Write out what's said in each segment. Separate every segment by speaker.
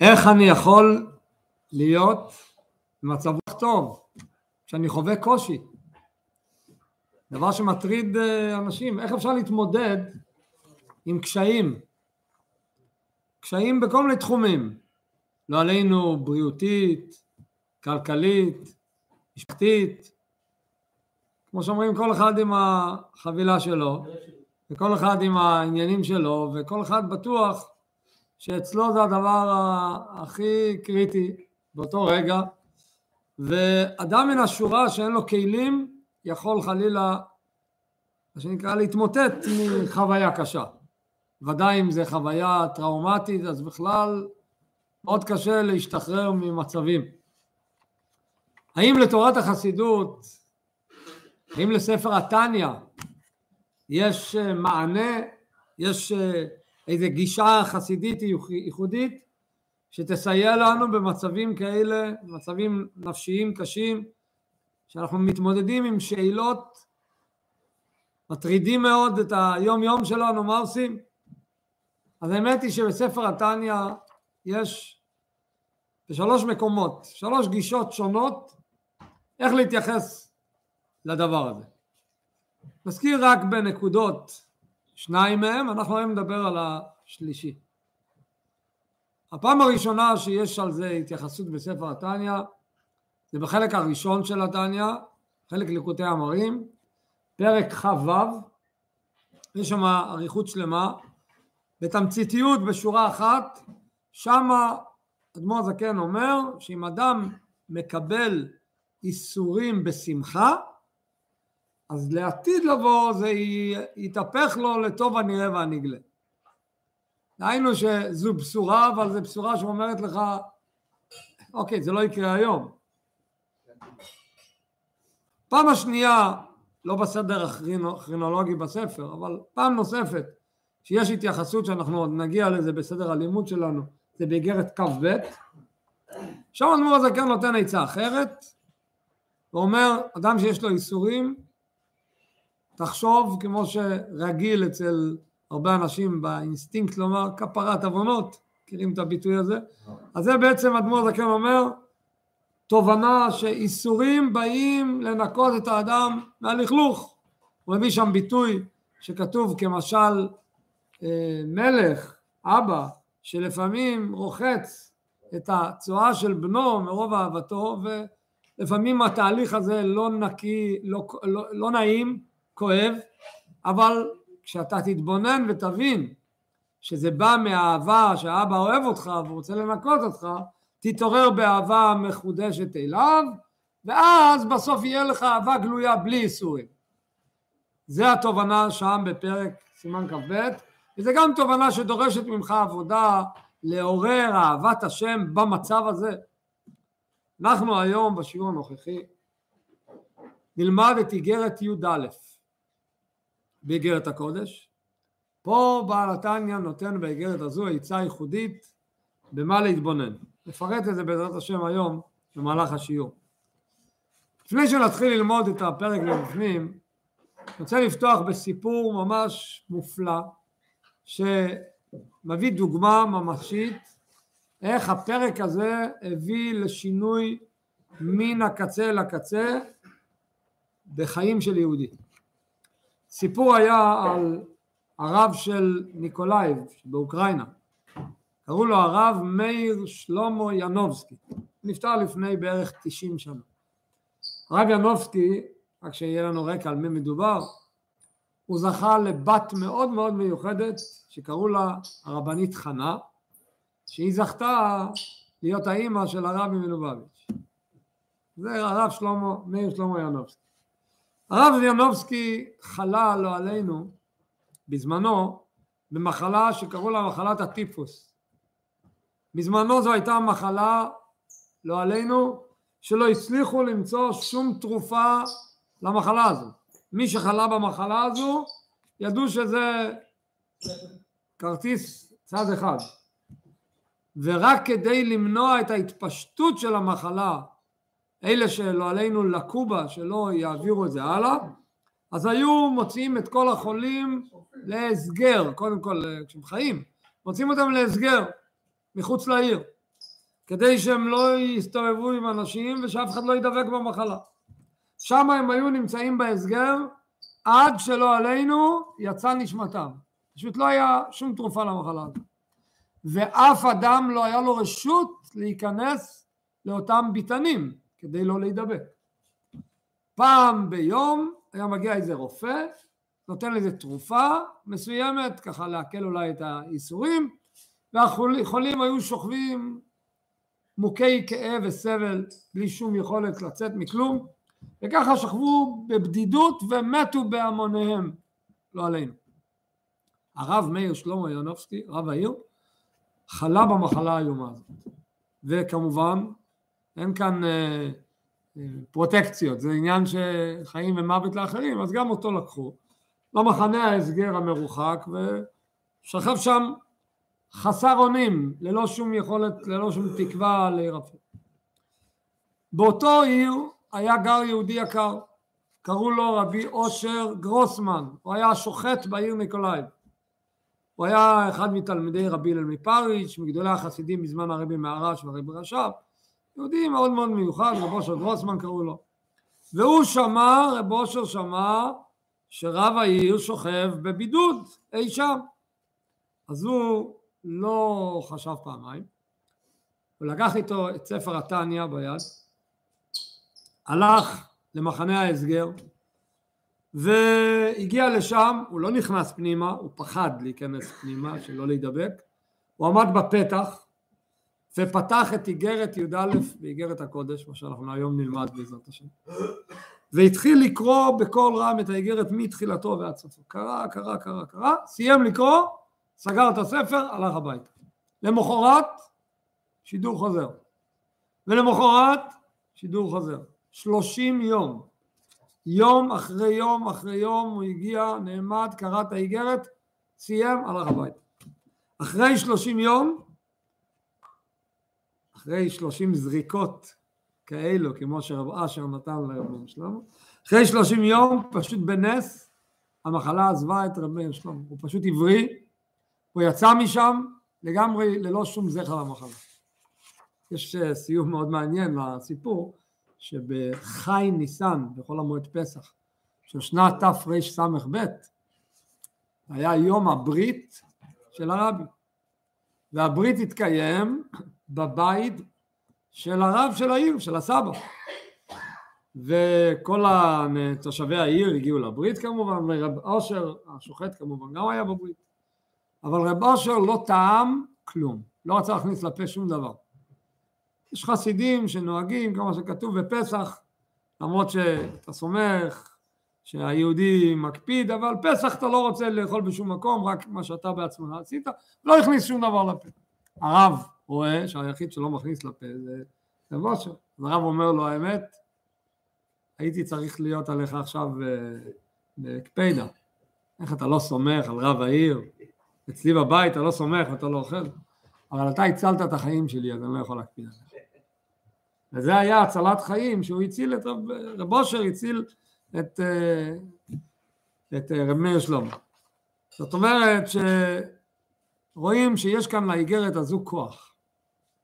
Speaker 1: איך אני יכול להיות במצב רוח טוב כשאני חווה קושי? דבר שמטריד אה, אנשים, איך אפשר להתמודד עם קשיים? קשיים בכל מיני תחומים, לא עלינו בריאותית, כלכלית, משפטית, כמו שאומרים כל אחד עם החבילה שלו וכל אחד עם העניינים שלו וכל אחד בטוח שאצלו זה הדבר הכי קריטי באותו רגע ואדם מן השורה שאין לו כלים יכול חלילה מה שנקרא להתמוטט מחוויה קשה. ודאי אם זה חוויה טראומטית אז בכלל מאוד קשה להשתחרר ממצבים. האם לתורת החסידות האם לספר התניא יש אה, מענה, יש איזו גישה חסידית ייחודית שתסייע לנו במצבים כאלה, מצבים נפשיים קשים, שאנחנו מתמודדים עם שאלות מטרידים מאוד את היום יום שלנו, מה עושים? אז האמת היא שבספר התניא יש בשלוש מקומות, שלוש גישות שונות איך להתייחס לדבר הזה. נזכיר רק בנקודות שניים מהם, אנחנו היום נדבר על השלישי. הפעם הראשונה שיש על זה התייחסות בספר התניא זה בחלק הראשון של התניא, חלק ליקוטי המרים, פרק כ"ו, יש שם אריכות שלמה, בתמציתיות בשורה אחת, שמה אדמו"ר הזקן אומר שאם אדם מקבל איסורים בשמחה, אז לעתיד לבוא זה יתהפך לו לטוב הנראה והנגלה. דהיינו שזו בשורה, אבל זו בשורה שאומרת לך, אוקיי, זה לא יקרה היום. פעם השנייה, לא בסדר הכרינולוגי בספר, אבל פעם נוספת, שיש התייחסות שאנחנו עוד נגיע לזה בסדר הלימוד שלנו, זה באיגרת כ"ב, שם אדמו"ר הזקן נותן עצה אחרת, ואומר, אדם שיש לו איסורים, תחשוב כמו שרגיל אצל הרבה אנשים באינסטינקט לומר כפרת עוונות, מכירים את הביטוי הזה? אז זה בעצם אדמו"ר זקן אומר, תובנה שאיסורים באים לנקות את האדם מהלכלוך. הוא מביא שם ביטוי שכתוב כמשל אה, מלך, אבא, שלפעמים רוחץ את הצואה של בנו מרוב אהבתו ולפעמים התהליך הזה לא נקי, לא, לא, לא נעים כואב, אבל כשאתה תתבונן ותבין שזה בא מהאהבה שהאבא אוהב אותך והוא רוצה לנקות אותך, תתעורר באהבה מחודשת אליו, ואז בסוף יהיה לך אהבה גלויה בלי איסורים. זה התובנה שם בפרק סימן כ"ב, וזה גם תובנה שדורשת ממך עבודה לעורר אהבת השם במצב הזה. אנחנו היום בשיעור הנוכחי נלמד את איגרת י"א. באיגרת הקודש. פה בעל התניא נותן באיגרת הזו עצה ייחודית במה להתבונן. נפרט את זה בעזרת השם היום במהלך השיעור. לפני שנתחיל ללמוד את הפרק מבפנים, אני רוצה לפתוח בסיפור ממש מופלא שמביא דוגמה ממשית איך הפרק הזה הביא לשינוי מן הקצה לקצה בחיים של יהודי. סיפור היה על הרב של ניקולאייב באוקראינה, קראו לו הרב מאיר שלמה ינובסקי, נפטר לפני בערך 90 שנה. הרב ינובסקי, רק שיהיה לנו רקע על מי מדובר, הוא זכה לבת מאוד מאוד מיוחדת שקראו לה הרבנית חנה, שהיא זכתה להיות האימא של הרבי מלובביץ'. זה הרב שלמה, מאיר שלמה ינובסקי. הרב ינובסקי חלה, לא עלינו, בזמנו, במחלה שקראו לה מחלת הטיפוס. בזמנו זו הייתה מחלה, לא עלינו, שלא הצליחו למצוא שום תרופה למחלה הזו. מי שחלה במחלה הזו, ידעו שזה כרטיס צד אחד. ורק כדי למנוע את ההתפשטות של המחלה אלה שלא עלינו לקו בה, שלא יעבירו את זה הלאה, אז היו מוציאים את כל החולים להסגר, קודם כל כשהם חיים, מוצאים אותם להסגר מחוץ לעיר, כדי שהם לא יסתובבו עם אנשים ושאף אחד לא ידבק במחלה. שם הם היו נמצאים בהסגר עד שלא עלינו יצא נשמתם. פשוט לא היה שום תרופה למחלה הזאת. ואף אדם לא היה לו רשות להיכנס לאותם ביתנים כדי לא להידבק. פעם ביום היה מגיע איזה רופא, נותן לזה תרופה מסוימת, ככה להקל אולי את האיסורים, והחולים היו שוכבים מוכי כאב וסבל בלי שום יכולת לצאת מכלום, וככה שכבו בבדידות ומתו בהמוניהם, לא עלינו. הרב מאיר שלמה ינובסקי, רב העיר, חלה במחלה האיומה הזאת. וכמובן, אין כאן אה, אה, פרוטקציות, זה עניין שחיים ומוות לאחרים, אז גם אותו לקחו למחנה ההסגר המרוחק ושכב שם חסר אונים, ללא שום יכולת, ללא שום תקווה להירפא. באותו עיר היה גר יהודי יקר, קראו לו רבי אושר גרוסמן, הוא היה שוחט בעיר ניקולאי. הוא היה אחד מתלמידי רבי הלל מפריץ', מגדולי החסידים בזמן הרבי מהרש והרבי רש"ב, יהודי מאוד מאוד מיוחד, רב אושר גרוסמן קראו לו. והוא שמע, רב אושר שמע, שרב העיר שוכב בבידוד אי שם. אז הוא לא חשב פעמיים, הוא לקח איתו את ספר התניא ביד, הלך למחנה ההסגר והגיע לשם, הוא לא נכנס פנימה, הוא פחד להיכנס פנימה, שלא להידבק, הוא עמד בפתח ופתח את איגרת י"א באיגרת הקודש, מה שאנחנו היום נלמד בעזרת השם, והתחיל לקרוא בקול רם את האיגרת מתחילתו ועד סופו. קרא, קרא, קרא, קרא, סיים לקרוא, סגר את הספר, הלך הביתה. למחרת, שידור חוזר. ולמחרת, שידור חוזר. שלושים יום. יום אחרי יום אחרי יום הוא הגיע, נעמד, קרא את האיגרת, סיים, הלך הביתה. אחרי שלושים יום, אחרי שלושים זריקות כאלו, כמו שרב אשר נתן לרב מאיר שלמה, אחרי שלושים יום, פשוט בנס, המחלה עזבה את רב מאיר שלמה. הוא פשוט עברי, הוא יצא משם לגמרי ללא שום זכר למחלה. יש אה, סיום מאוד מעניין לסיפור, שבחי ניסן, בחול המועד פסח, של שנת תרס"ב, היה יום הברית של הרבי. והברית התקיים בבית של הרב של העיר, של הסבא. וכל תושבי העיר הגיעו לברית כמובן, ורב אושר השוחט כמובן גם היה בברית. אבל רב אושר לא טעם כלום, לא רצה להכניס לפה שום דבר. יש חסידים שנוהגים כמו שכתוב בפסח, למרות שאתה סומך שהיהודי מקפיד, אבל פסח אתה לא רוצה לאכול בשום מקום, רק מה שאתה בעצמך עשית, לא הכניס שום דבר לפה. הרב רואה שהיחיד שלא מכניס לפה זה רב אושר. אז הרב אומר לו, האמת, הייתי צריך להיות עליך עכשיו אה, בקפידה. איך אתה לא סומך על רב העיר? אצלי בבית אתה לא סומך ואתה לא אוכל, אבל אתה הצלת את החיים שלי, אז אני לא יכול להקפיד עליך. וזה היה הצלת חיים, שהוא הציל את רב אושר, הציל את, אה, את אה, רב מאיר שלמה. זאת אומרת שרואים שיש כאן לאיגרת הזו כוח,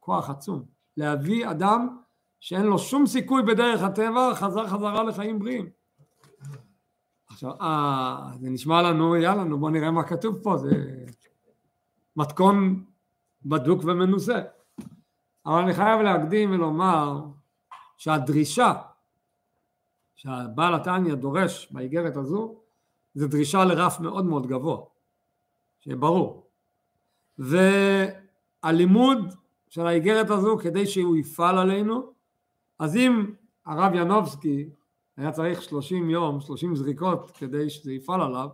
Speaker 1: כוח עצום, להביא אדם שאין לו שום סיכוי בדרך הטבע, חזר חזרה לחיים בריאים. עכשיו, אה, זה נשמע לנו, יאללה, נו בוא נראה מה כתוב פה, זה מתכון בדוק ומנוסה. אבל אני חייב להקדים ולומר שהדרישה שהבעל התניא דורש באיגרת הזו זה דרישה לרף מאוד מאוד גבוה, שיהיה ברור. והלימוד של האיגרת הזו כדי שהוא יפעל עלינו, אז אם הרב ינובסקי היה צריך 30 יום, 30 זריקות כדי שזה יפעל עליו,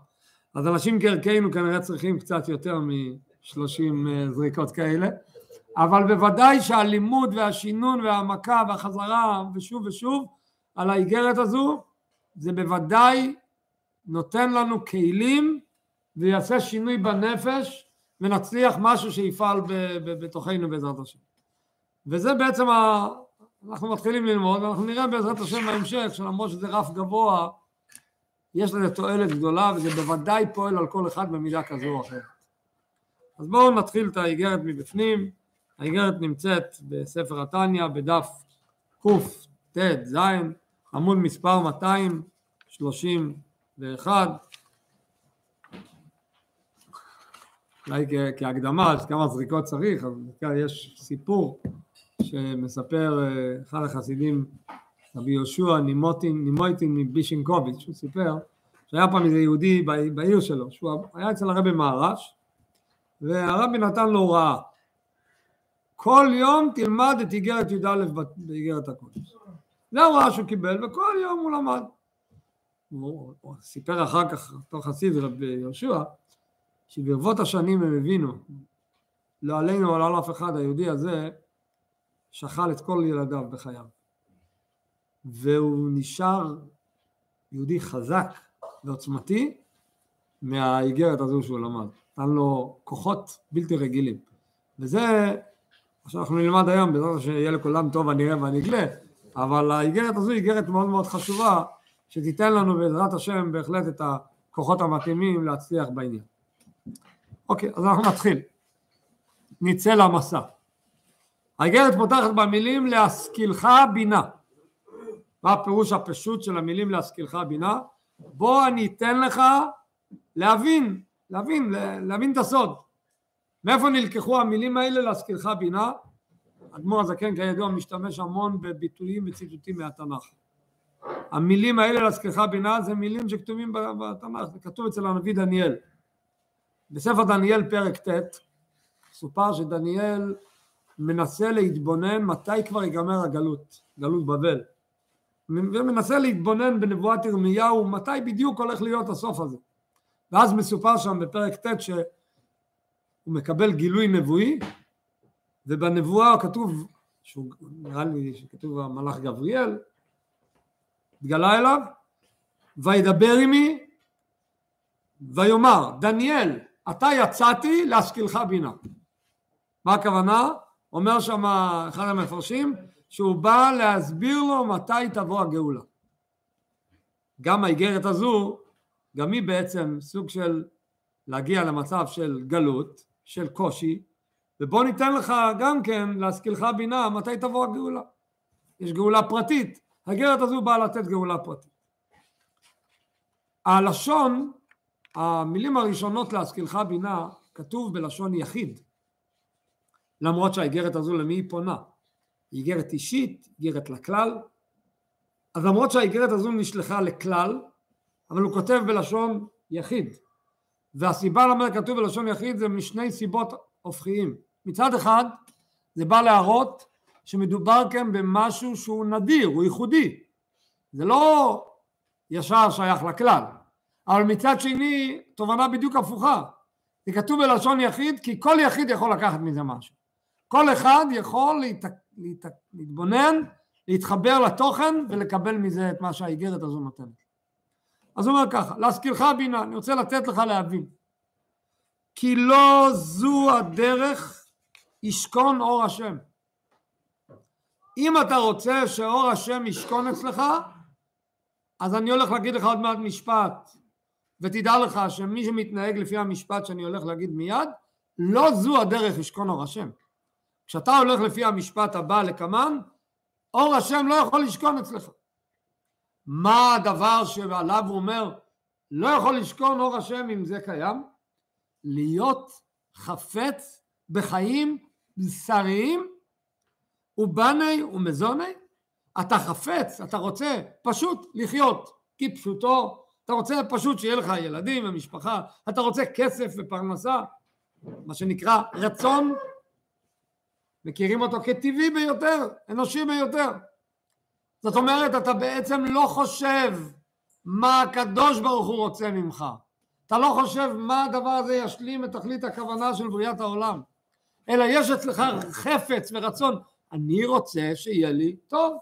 Speaker 1: אז אנשים כערכנו כנראה צריכים קצת יותר מ-30 אה, זריקות כאלה. אבל בוודאי שהלימוד והשינון וההעמקה והחזרה ושוב ושוב על האיגרת הזו זה בוודאי נותן לנו כלים ויעשה שינוי בנפש ונצליח משהו שיפעל בתוכנו בעזרת השם. וזה בעצם, ה... אנחנו מתחילים ללמוד ואנחנו נראה בעזרת השם בהמשך שלמרות שזה רף גבוה יש לזה תועלת גדולה וזה בוודאי פועל על כל אחד במידה כזו או אחרת. אז בואו נתחיל את האיגרת מבפנים. האיגרת נמצאת בספר התניא בדף קט"ז, עמוד מספר 231. אולי כהקדמה, כמה זריקות צריך, אז יש סיפור שמספר אה, אחד החסידים, רבי יהושע נימויטין מבישינקוביץ', הוא סיפר שהיה פעם איזה יהודי בעיר שלו, שהוא היה אצל הרבי מהרש, והרבי נתן לו הוראה, כל יום תלמד את איגרת י"א באיגרת הקודש. זה ההוראה שהוא קיבל, וכל יום הוא למד. הוא סיפר אחר כך, אותו חסיד רבי יהושע, שברבות השנים הם הבינו, לא עלינו על אף אחד, היהודי הזה שכל את כל ילדיו בחייו. והוא נשאר יהודי חזק ועוצמתי מהאיגרת הזו שהוא למד. נתן לו כוחות בלתי רגילים. וזה, עכשיו אנחנו נלמד היום, בעזרת השם יהיה לכולם טוב הנראה והנגלה, אבל האיגרת הזו היא איגרת מאוד מאוד חשובה, שתיתן לנו בעזרת השם בהחלט את הכוחות המתאימים להצליח בעניין. אוקיי, אז אנחנו נתחיל. נצא למסע. האיגרת פותחת במילים להשכילך בינה. מה הפירוש הפשוט של המילים להשכילך בינה? בוא אני אתן לך להבין, להבין, להבין את הסוד. מאיפה נלקחו המילים האלה להשכילך בינה? אדמו"ר הזקן כידוע משתמש המון בביטויים וציטוטים מהתנ"ך. המילים האלה להשכילך בינה זה מילים שכתובים בתנ"ך, זה כתוב אצל הנביא דניאל. בספר דניאל פרק ט' סופר שדניאל מנסה להתבונן מתי כבר ייגמר הגלות, גלות בבל. ומנסה להתבונן בנבואת ירמיהו מתי בדיוק הולך להיות הסוף הזה. ואז מסופר שם בפרק ט' שהוא מקבל גילוי נבואי ובנבואה כתוב, שהוא, נראה לי שכתוב המלאך גבריאל, התגלה אליו, וידבר עמי ויאמר דניאל אתה יצאתי להשכילך בינה. מה הכוונה? אומר שם אחד המפרשים שהוא בא להסביר לו מתי תבוא הגאולה. גם האיגרת הזו, גם היא בעצם סוג של להגיע למצב של גלות, של קושי, ובוא ניתן לך גם כן להשכילך בינה מתי תבוא הגאולה. יש גאולה פרטית, האיגרת הזו באה לתת גאולה פרטית. הלשון המילים הראשונות להשכילך בינה כתוב בלשון יחיד. למרות שהאיגרת הזו למי היא פונה? היא איגרת אישית, איגרת לכלל. אז למרות שהאיגרת הזו נשלחה לכלל אבל הוא כותב בלשון יחיד. והסיבה למה כתוב בלשון יחיד זה משני סיבות הופכיים. מצד אחד זה בא להראות שמדובר כאן במשהו שהוא נדיר, הוא ייחודי. זה לא ישר שייך לכלל אבל מצד שני תובנה בדיוק הפוכה. זה כתוב בלשון יחיד כי כל יחיד יכול לקחת מזה משהו. כל אחד יכול להת... להת... להתבונן להתחבר לתוכן ולקבל מזה את מה שהאיגרת הזו נותנת. אז הוא אומר ככה להזכירך בינה אני רוצה לתת לך להבין. כי לא זו הדרך ישכון אור השם. אם אתה רוצה שאור השם ישכון אצלך אז אני הולך להגיד לך עוד מעט משפט ותדע לך שמי שמתנהג לפי המשפט שאני הולך להגיד מיד, לא זו הדרך ישכון אור השם. כשאתה הולך לפי המשפט הבא לקמן, אור השם לא יכול לשכון אצלך. מה הדבר שעליו הוא אומר, לא יכול לשכון אור השם אם זה קיים? להיות חפץ בחיים בשריים ובני ומזוני? אתה חפץ, אתה רוצה פשוט לחיות כפשוטו אתה רוצה פשוט שיהיה לך ילדים ומשפחה, אתה רוצה כסף ופרנסה, מה שנקרא רצון, מכירים אותו כטבעי ביותר, אנושי ביותר. זאת אומרת, אתה בעצם לא חושב מה הקדוש ברוך הוא רוצה ממך. אתה לא חושב מה הדבר הזה ישלים את תכלית הכוונה של בריאת העולם, אלא יש אצלך חפץ ורצון, אני רוצה שיהיה לי טוב,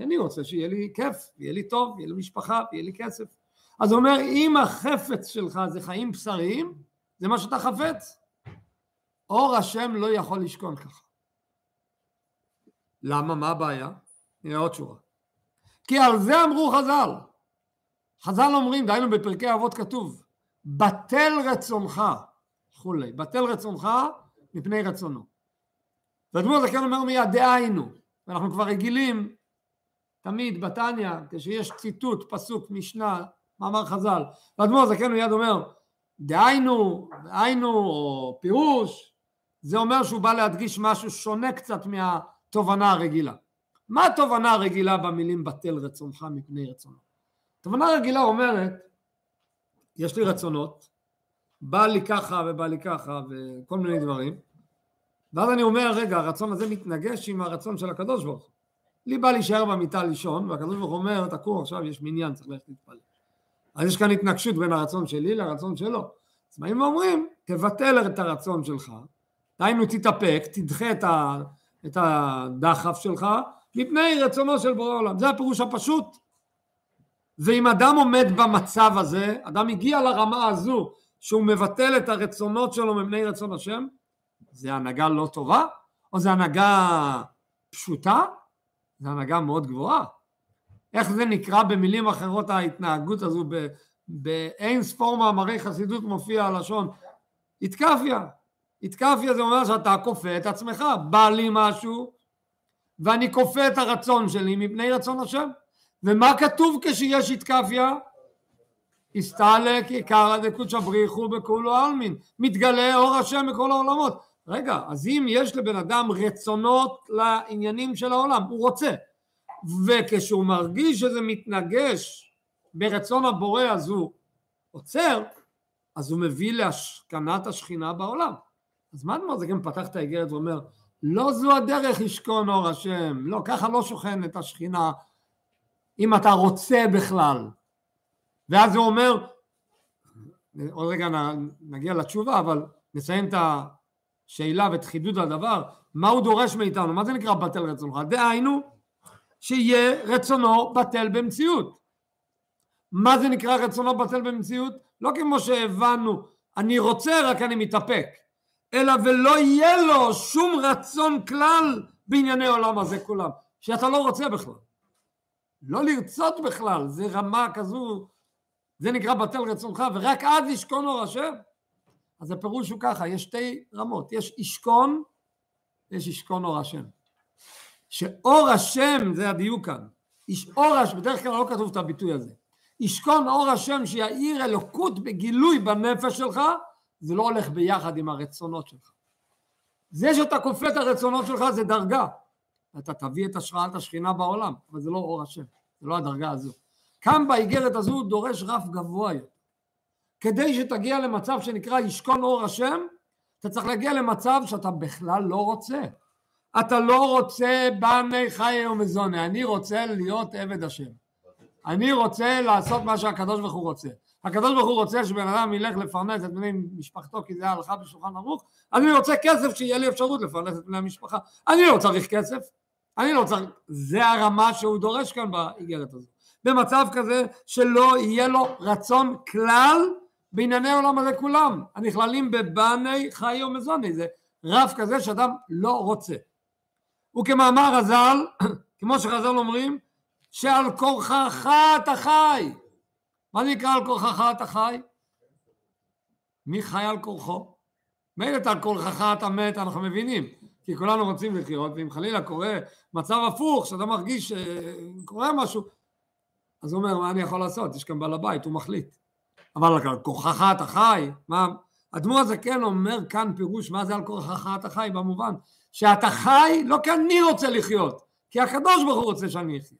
Speaker 1: אני רוצה שיהיה לי כיף, יהיה לי טוב, יהיה לי משפחה, יהיה לי כסף. אז הוא אומר, אם החפץ שלך זה חיים בשריים, זה מה שאתה חפץ. אור השם לא יכול לשכון ככה. למה? מה הבעיה? נראה עוד שורה. כי על זה אמרו חז"ל. חז"ל אומרים, דהיינו בפרקי אבות כתוב, בטל רצונך, וכולי. בטל רצונך מפני רצונו. ואדמו"ר זקן אומר מיד דהיינו, ואנחנו כבר רגילים תמיד בתניא, כשיש ציטוט, פסוק, משנה, מאמר חז"ל, ואדמו"ר זקן מיד אומר דהיינו, דהיינו, או פירוש, זה אומר שהוא בא להדגיש משהו שונה קצת מהתובנה הרגילה. מה התובנה הרגילה במילים בטל רצונך מפני רצונו? תובנה רגילה אומרת, יש לי רצונות, בא לי ככה ובא לי ככה וכל מיני דברים, ואז אני אומר, רגע, הרצון הזה מתנגש עם הרצון של הקדוש ברוך הוא. לי בא להישאר במיטה לישון, והקדוש ברוך הוא אומר, תקום עכשיו, יש מניין, צריך ללכת להתפלל. אז יש כאן התנגשות בין הרצון שלי לרצון שלו. אז באים ואומרים, תבטל את הרצון שלך, דהיינו תתאפק, תדחה את, ה, את הדחף שלך, מפני רצונו של בורא עולם. זה הפירוש הפשוט. ואם אדם עומד במצב הזה, אדם הגיע לרמה הזו שהוא מבטל את הרצונות שלו מפני רצון השם, זה הנהגה לא טובה, או זה הנהגה פשוטה? זה הנהגה מאוד גבוהה. איך זה נקרא במילים אחרות ההתנהגות הזו, באין ספור מאמרי חסידות מופיע הלשון התקפיה. התקפיה זה אומר שאתה כופה את עצמך, בא לי משהו ואני כופה את הרצון שלי מפני רצון השם. ומה כתוב כשיש התקפיה? הסתלק עיקרא דקודשא בריחו בכולו עלמין, מתגלה אור השם בכל העולמות. רגע, אז אם יש לבן אדם רצונות לעניינים של העולם, הוא רוצה, וכשהוא מרגיש שזה מתנגש ברצון הבורא אז הוא עוצר, אז הוא מביא להשכנת השכינה בעולם. אז מה אדמור זה גם פתח את האיגרת ואומר, לא זו הדרך ישכון אור השם, לא, ככה לא שוכנת השכינה אם אתה רוצה בכלל. ואז הוא אומר, עוד רגע נגיע לתשובה, אבל נסיים את השאלה ואת חידוד הדבר, מה הוא דורש מאיתנו, מה זה נקרא בטל רצונך? דהיינו, שיהיה רצונו בטל במציאות. מה זה נקרא רצונו בטל במציאות? לא כמו שהבנו, אני רוצה רק אני מתאפק, אלא ולא יהיה לו שום רצון כלל בענייני עולם הזה כולם, שאתה לא רוצה בכלל. לא לרצות בכלל, זה רמה כזו, זה נקרא בטל רצונך, ורק אז ישכון אור השם. אז הפירוש הוא ככה, יש שתי רמות, יש ישכון ויש ישכון אור השם. שאור השם, זה הדיוק כאן, איש אור השם, בדרך כלל לא כתוב את הביטוי הזה, ישכון אור השם שיאיר אלוקות בגילוי בנפש שלך, זה לא הולך ביחד עם הרצונות שלך. זה שאתה כופה את הרצונות שלך זה דרגה, אתה תביא את השראת השכינה בעולם, אבל זה לא אור השם, זה לא הדרגה הזו. כאן באיגרת הזו דורש רף גבוה יותר. כדי שתגיע למצב שנקרא ישכון אור השם, אתה צריך להגיע למצב שאתה בכלל לא רוצה. אתה לא רוצה בני חיי ומזונה, אני רוצה להיות עבד השם. אני רוצה לעשות מה שהקדוש ברוך הוא רוצה. הקדוש ברוך הוא רוצה שבן אדם ילך לפרנס את בני משפחתו כי זה ההלכה בשולחן ערוך, אני רוצה כסף שיהיה לי אפשרות לפרנס את בני המשפחה. אני לא צריך כסף, אני לא צריך, זה הרמה שהוא דורש כאן באיגרת הזאת. במצב כזה שלא יהיה לו רצון כלל בענייני עולם הזה כולם, הנכללים בבני חי ומזוני, זה רף כזה שאדם לא רוצה. וכמאמר רז"ל, כמו שחז"ל אומרים, שעל כורחך אתה חי. מה נקרא על כורחך אתה חי? מי חי על כורחו? מילא על כורחך אתה מת, אנחנו מבינים, כי כולנו רוצים לחיות, ואם חלילה קורה מצב הפוך, שאתה מרגיש שקורה משהו, אז הוא אומר, מה אני יכול לעשות? יש כאן בעל הבית, הוא מחליט. אבל על כורחך אתה חי, מה? אדמו"ר הזה כן אומר כאן פירוש מה זה על כורחך אתה חי, במובן שאתה חי לא כי אני רוצה לחיות, כי הקדוש ברוך הוא רוצה שאני אחיה.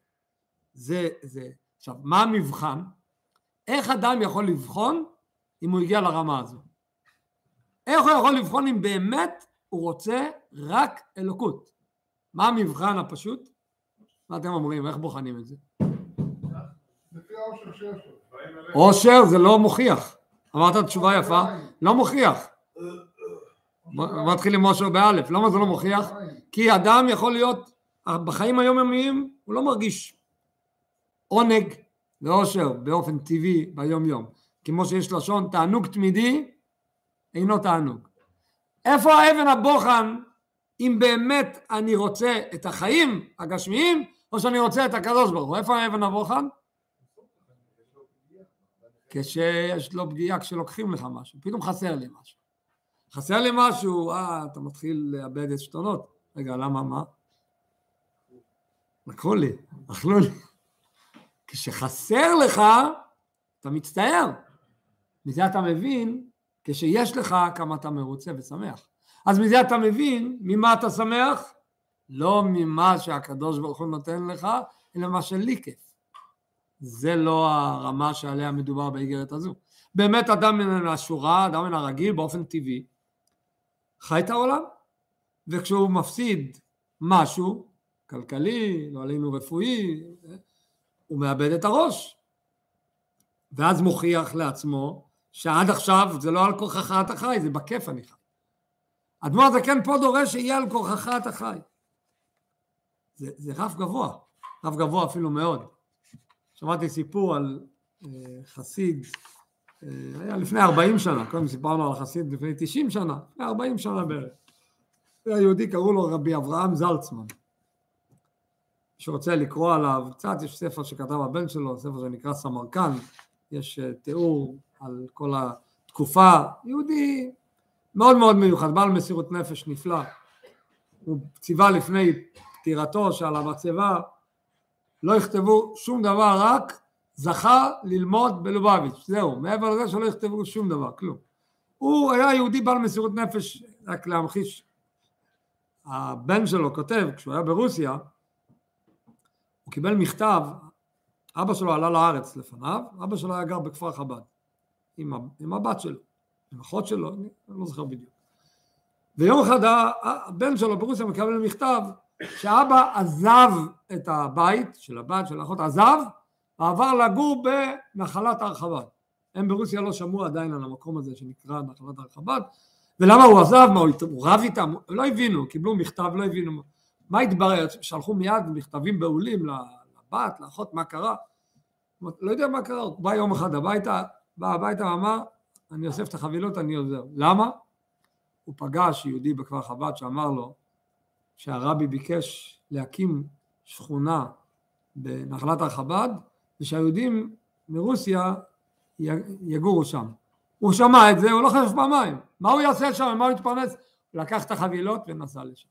Speaker 1: זה, זה. עכשיו, מה המבחן? איך אדם יכול לבחון אם הוא הגיע לרמה הזו? איך הוא יכול לבחון אם באמת הוא רוצה רק אלוקות? מה המבחן הפשוט? מה אתם אומרים? איך בוחנים את זה? עושר זה לא מוכיח. אמרת תשובה יפה, לא מוכיח. בוא נתחיל עם עושר באלף. למה זה לא מוכיח? כי אדם יכול להיות, בחיים היומיומיים הוא לא מרגיש עונג ואושר באופן טבעי ביום יום. כמו שיש לשון תענוג תמידי אינו תענוג. איפה האבן הבוחן אם באמת אני רוצה את החיים הגשמיים או שאני רוצה את הקדוש ברוך הוא? איפה האבן הבוחן? כשיש לו פגיעה, כשלוקחים לך משהו, פתאום חסר לי משהו. חסר לי משהו, אה, אתה מתחיל לאבד עשתונות. רגע, למה מה? לקחו לי, אכלו לי. כשחסר לך, אתה מצטער. מזה אתה מבין, כשיש לך כמה אתה מרוצה ושמח. אז מזה אתה מבין ממה אתה שמח? לא ממה שהקדוש ברוך הוא נותן לך, אלא מה שלי כיף. זה לא הרמה שעליה מדובר באיגרת הזו. באמת אדם מן השורה, אדם מן הרגיל, באופן טבעי, חי את העולם, וכשהוא מפסיד משהו, כלכלי, לא עלינו רפואי, הוא מאבד את הראש. ואז מוכיח לעצמו שעד עכשיו זה לא על כורחך אתה חי, זה בכיף אני חי. אדמו"ר הזקן פה דורש שיהיה על כורחך אתה חי. זה, זה רף גבוה, רף גבוה אפילו מאוד. שמעתי סיפור על אה, חסיד, היה לפני 40 שנה, קודם סיפרנו על חסיד לפני 90 שנה, לפני 40 שנה בערך. היה יהודי, קראו לו רבי אברהם זלצמן. מי שרוצה לקרוא עליו, קצת יש ספר שכתב הבן שלו, ספר שנקרא סמרקן, יש אה, תיאור על כל התקופה, יהודי מאוד מאוד מיוחד, בעל מסירות נפש נפלא. הוא ציווה לפני פטירתו שעל המצבה לא יכתבו שום דבר, רק זכה ללמוד בלובביץ', זהו, מעבר לזה שלא יכתבו שום דבר, כלום. הוא היה יהודי בעל מסירות נפש, רק להמחיש, הבן שלו כותב, כשהוא היה ברוסיה, הוא קיבל מכתב, אבא שלו עלה לארץ לפניו, אבא שלו היה גר בכפר חב"ד, עם, עם הבת שלו, עם אחות שלו, אני לא זוכר בדיוק. ויום אחד הבן שלו ברוסיה מקבל מכתב שאבא עזב את הבית של הבת של האחות, עזב ועבר לגור בנחלת הרחבת. הם ברוסיה לא שמעו עדיין על המקום הזה שנקרא נחלת הרחבת, ולמה הוא עזב? מה, הוא רב איתם? לא הבינו, קיבלו מכתב, לא הבינו. מה התברר? שלחו מיד מכתבים בהולים לבת, לאחות, מה קרה? לא יודע מה קרה, הוא בא יום אחד הביתה, בא הביתה ואמר, אני אוסף את החבילות, אני עוזר. למה? הוא פגש יהודי בכפר חב"ד שאמר לו שהרבי ביקש להקים שכונה בנחלת הרחב"ד ושהיהודים מרוסיה יגורו שם. הוא שמע את זה, הוא לא חשב פעמיים. מה הוא יעשה שם? מה הוא יתפרנס? לקח את החבילות ונסע לשם.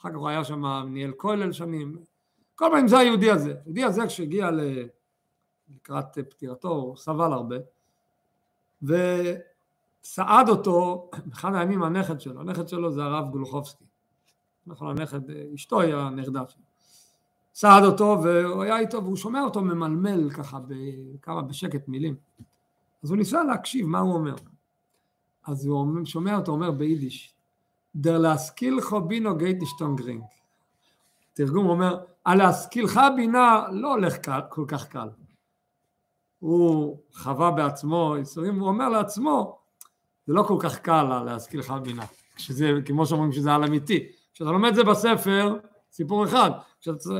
Speaker 1: אחר כך הוא היה שם, ניהל כולל שנים. כל מיני זה היהודי הזה. היהודי הזה כשהגיע לקראת פטירתו, הוא סבל הרבה. וסעד אותו, אחד הימים הנכד שלו, הנכד שלו זה הרב גולוחובסקי. נכון, הנכד, אשתו היא הנכדה שלו. סעד אותו והוא היה איתו והוא שומע אותו ממלמל ככה בכמה בשקט מילים. אז הוא ניסה להקשיב מה הוא אומר. אז הוא שומע אותו אומר ביידיש, דר להשכילך בינו גייטישטון גרינג. תרגום אומר, הלהשכילך בינה לא הולך קל, כל כך קל. הוא חווה בעצמו ייסורים, הוא אומר לעצמו, זה לא כל כך קל להשכילך בינה, כשזה, כמו שאומרים שזה על אמיתי. כשאתה לומד את זה בספר, סיפור אחד,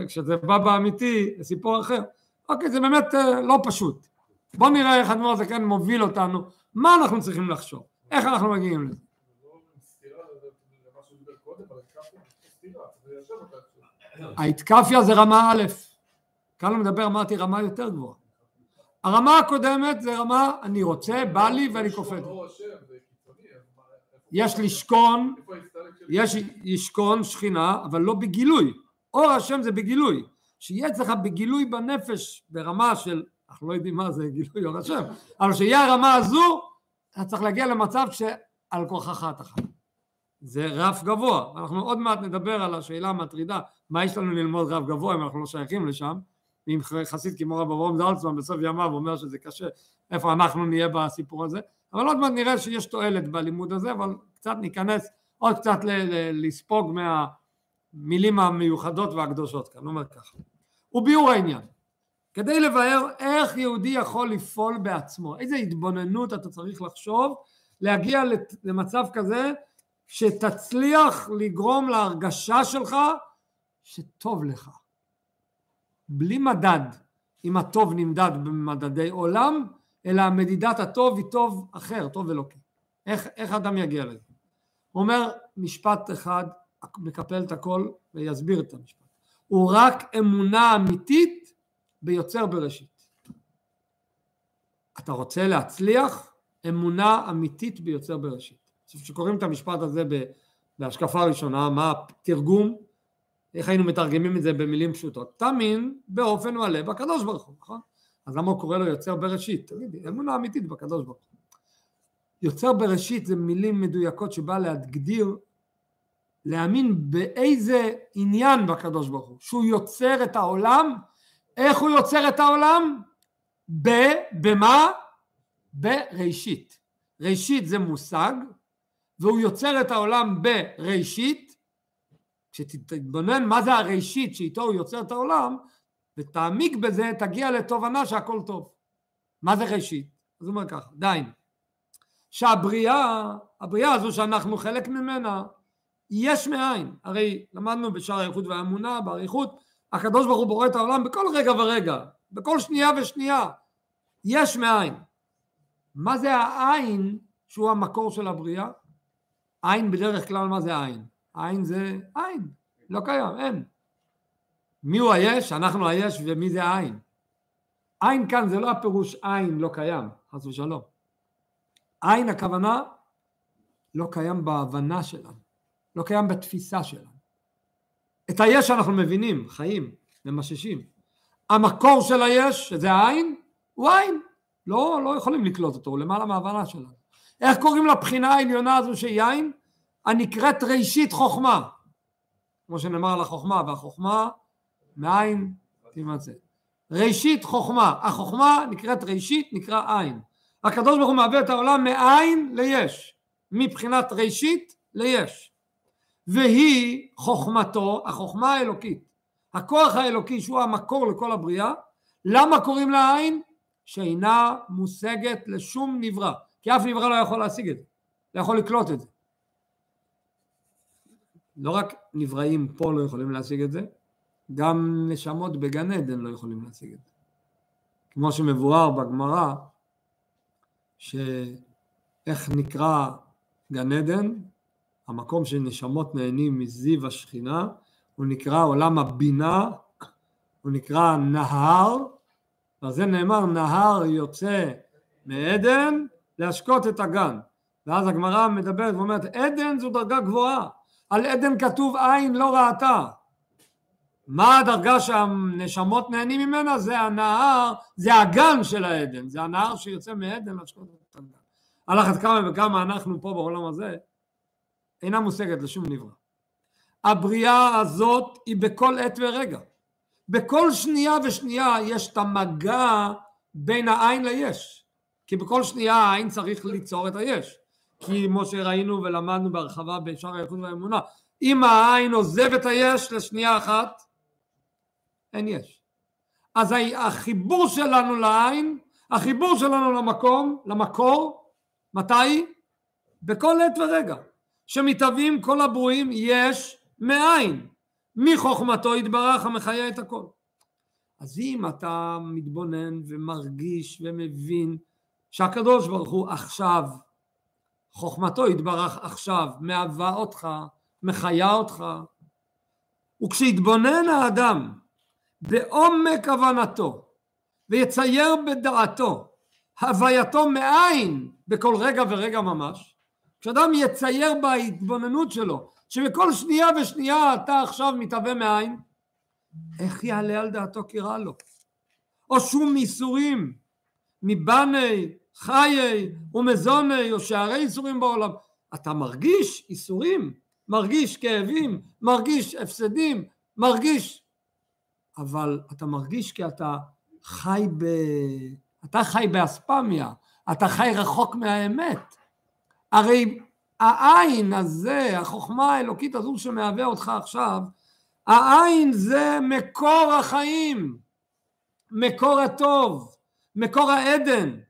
Speaker 1: כשזה בא באמיתי, זה סיפור אחר. אוקיי, זה באמת אה, לא פשוט. בואו נראה איך הזה כן מוביל אותנו, מה אנחנו צריכים לחשוב, איך אנחנו מגיעים לזה. ההתקפיה זה רמה א', כאן הוא מדבר, אמרתי, רמה יותר גבוהה. הרמה הקודמת זה רמה, אני רוצה, בא לי ואני קופץ. יש לשכון, יש לשכון שכינה, אבל לא בגילוי. אור השם זה בגילוי. שיהיה אצלך בגילוי בנפש ברמה של, אנחנו לא יודעים מה זה גילוי אור השם, אבל שיהיה הרמה הזו, אתה צריך להגיע למצב שעל כוחך אתה חי. זה רף גבוה. אנחנו עוד מעט נדבר על השאלה המטרידה, מה יש לנו ללמוד רף גבוה אם אנחנו לא שייכים לשם. אם חסיד כמו רב אברהם זלצמן בסוף ימיו אומר שזה קשה, איפה אנחנו נהיה בסיפור הזה. אבל עוד מעט נראה שיש תועלת בלימוד הזה, אבל קצת ניכנס עוד קצת לספוג מהמילים המיוחדות והקדושות כאן, אומר ככה. וביאור העניין, כדי לבאר איך יהודי יכול לפעול בעצמו, איזה התבוננות אתה צריך לחשוב להגיע למצב כזה שתצליח לגרום להרגשה שלך שטוב לך. בלי מדד, אם הטוב נמדד במדדי עולם, אלא מדידת הטוב היא טוב אחר, טוב אלוקי. איך, איך אדם יגיע לזה? הוא אומר משפט אחד, מקפל את הכל ויסביר את המשפט. הוא רק אמונה אמיתית ביוצר בראשית. אתה רוצה להצליח? אמונה אמיתית ביוצר בראשית. עכשיו כשקוראים את המשפט הזה בהשקפה ראשונה, מה התרגום, איך היינו מתרגמים את זה במילים פשוטות? תאמין באופן מלא בקדוש ברוך הוא, נכון? אז למה הוא קורא לו יוצר בראשית? תגידי, אמונה אמיתית בקדוש ברוך הוא. יוצר בראשית זה מילים מדויקות שבא להגדיר, להאמין באיזה עניין בקדוש ברוך הוא, שהוא יוצר את העולם, איך הוא יוצר את העולם? ב, במה? בראשית. ראשית זה מושג, והוא יוצר את העולם בראשית, כשתתבונן מה זה הראשית שאיתו הוא יוצר את העולם, ותעמיק בזה, תגיע לתובנה שהכל טוב. מה זה ראשית? אז הוא אומר ככה, דיין. שהבריאה, הבריאה הזו שאנחנו חלק ממנה, יש מאין. הרי למדנו בשער האיכות והאמונה, באריכות, הקדוש ברוך הוא בורא את העולם בכל רגע ורגע, בכל שנייה ושנייה. יש מאין. מה זה העין שהוא המקור של הבריאה? עין בדרך כלל מה זה עין? עין זה עין, לא קיים, אין. מי הוא היש? אנחנו היש ומי זה העין? עין כאן זה לא הפירוש עין לא קיים, חס ושלום. עין הכוונה לא קיים בהבנה שלנו, לא קיים בתפיסה שלנו. את היש אנחנו מבינים, חיים, ממששים. המקור של היש, שזה העין, הוא עין. לא, לא יכולים לקלוט אותו, הוא למעלה מההבנה שלנו. איך קוראים לבחינה העליונה הזו של יין? הנקראת ראשית חוכמה. כמו שנאמר על החוכמה, והחוכמה מאין תימצא. ראשית חוכמה, החוכמה נקראת ראשית, נקרא עין. הקדוש ברוך הוא מעביר את העולם מאין ליש, מבחינת ראשית ליש. והיא חוכמתו, החוכמה האלוקית, הכוח האלוקי שהוא המקור לכל הבריאה, למה קוראים לה עין? שאינה מושגת לשום נברא, כי אף נברא לא יכול להשיג את זה, לא יכול לקלוט את זה. לא רק נבראים פה לא יכולים להשיג את זה, גם נשמות בגן עדן לא יכולים להשיג את זה. כמו שמבואר בגמרא, שאיך נקרא גן עדן, המקום שנשמות נהנים מזיו השכינה, הוא נקרא עולם הבינה, הוא נקרא נהר, ועל זה נאמר נהר יוצא מעדן להשקות את הגן. ואז הגמרא מדברת ואומרת עדן זו דרגה גבוהה, על עדן כתוב עין לא ראתה. מה הדרגה שהנשמות נהנים ממנה? זה הנהר, זה הגן של העדן, זה הנהר שיוצא מעדן להשקות את הגן. על אחת כמה וכמה אנחנו פה בעולם הזה אינה מושגת לשום נברא. הבריאה הזאת היא בכל עת ורגע. בכל שנייה ושנייה יש את המגע בין העין ליש. כי בכל שנייה העין צריך ליצור את היש. כי כמו שראינו ולמדנו בהרחבה בשאר האיכות והאמונה, אם העין עוזב את היש לשנייה אחת, אין יש. אז החיבור שלנו לעין, החיבור שלנו למקום, למקור, מתי? בכל עת ורגע. שמתהווים כל הברואים יש מאין. מחוכמתו יתברך המחיה את הכל. אז אם אתה מתבונן ומרגיש ומבין שהקדוש ברוך הוא עכשיו, חוכמתו יתברך עכשיו, מהווה אותך, מחיה אותך, וכשיתבונן האדם בעומק הבנתו ויצייר בדעתו הווייתו מאין בכל רגע ורגע ממש, כשאדם יצייר בהתבוננות שלו שבכל שנייה ושנייה אתה עכשיו מתהווה מאין, איך יעלה על דעתו כי רע לו? או שום ייסורים מבני, חיי ומזוני או שערי ייסורים בעולם. אתה מרגיש ייסורים, מרגיש כאבים, מרגיש הפסדים, מרגיש אבל אתה מרגיש כי אתה חי ב... אתה חי באספמיה, אתה חי רחוק מהאמת. הרי העין הזה, החוכמה האלוקית הזו שמהווה אותך עכשיו, העין זה מקור החיים, מקור הטוב, מקור העדן.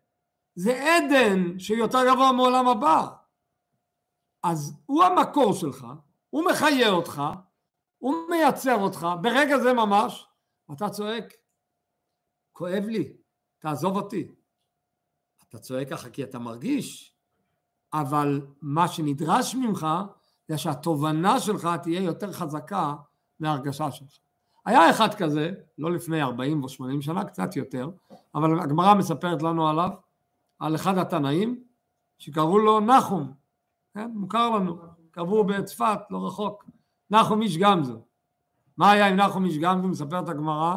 Speaker 1: זה עדן שיותר גבוה מעולם הבא. אז הוא המקור שלך, הוא מחיה אותך, הוא מייצר אותך, ברגע זה ממש, אתה צועק, כואב לי, תעזוב אותי. אתה צועק ככה כי אתה מרגיש, אבל מה שנדרש ממך זה שהתובנה שלך תהיה יותר חזקה מההרגשה שלך. היה אחד כזה, לא לפני 40 או 80 שנה, קצת יותר, אבל הגמרא מספרת לנו עליו, על אחד התנאים, שקראו לו נחום. כן? מוכר לנו, קבעו בצפת, לא רחוק, נחום איש גמזו. מה היה עם נחום איש גמזו? מספרת הגמרא,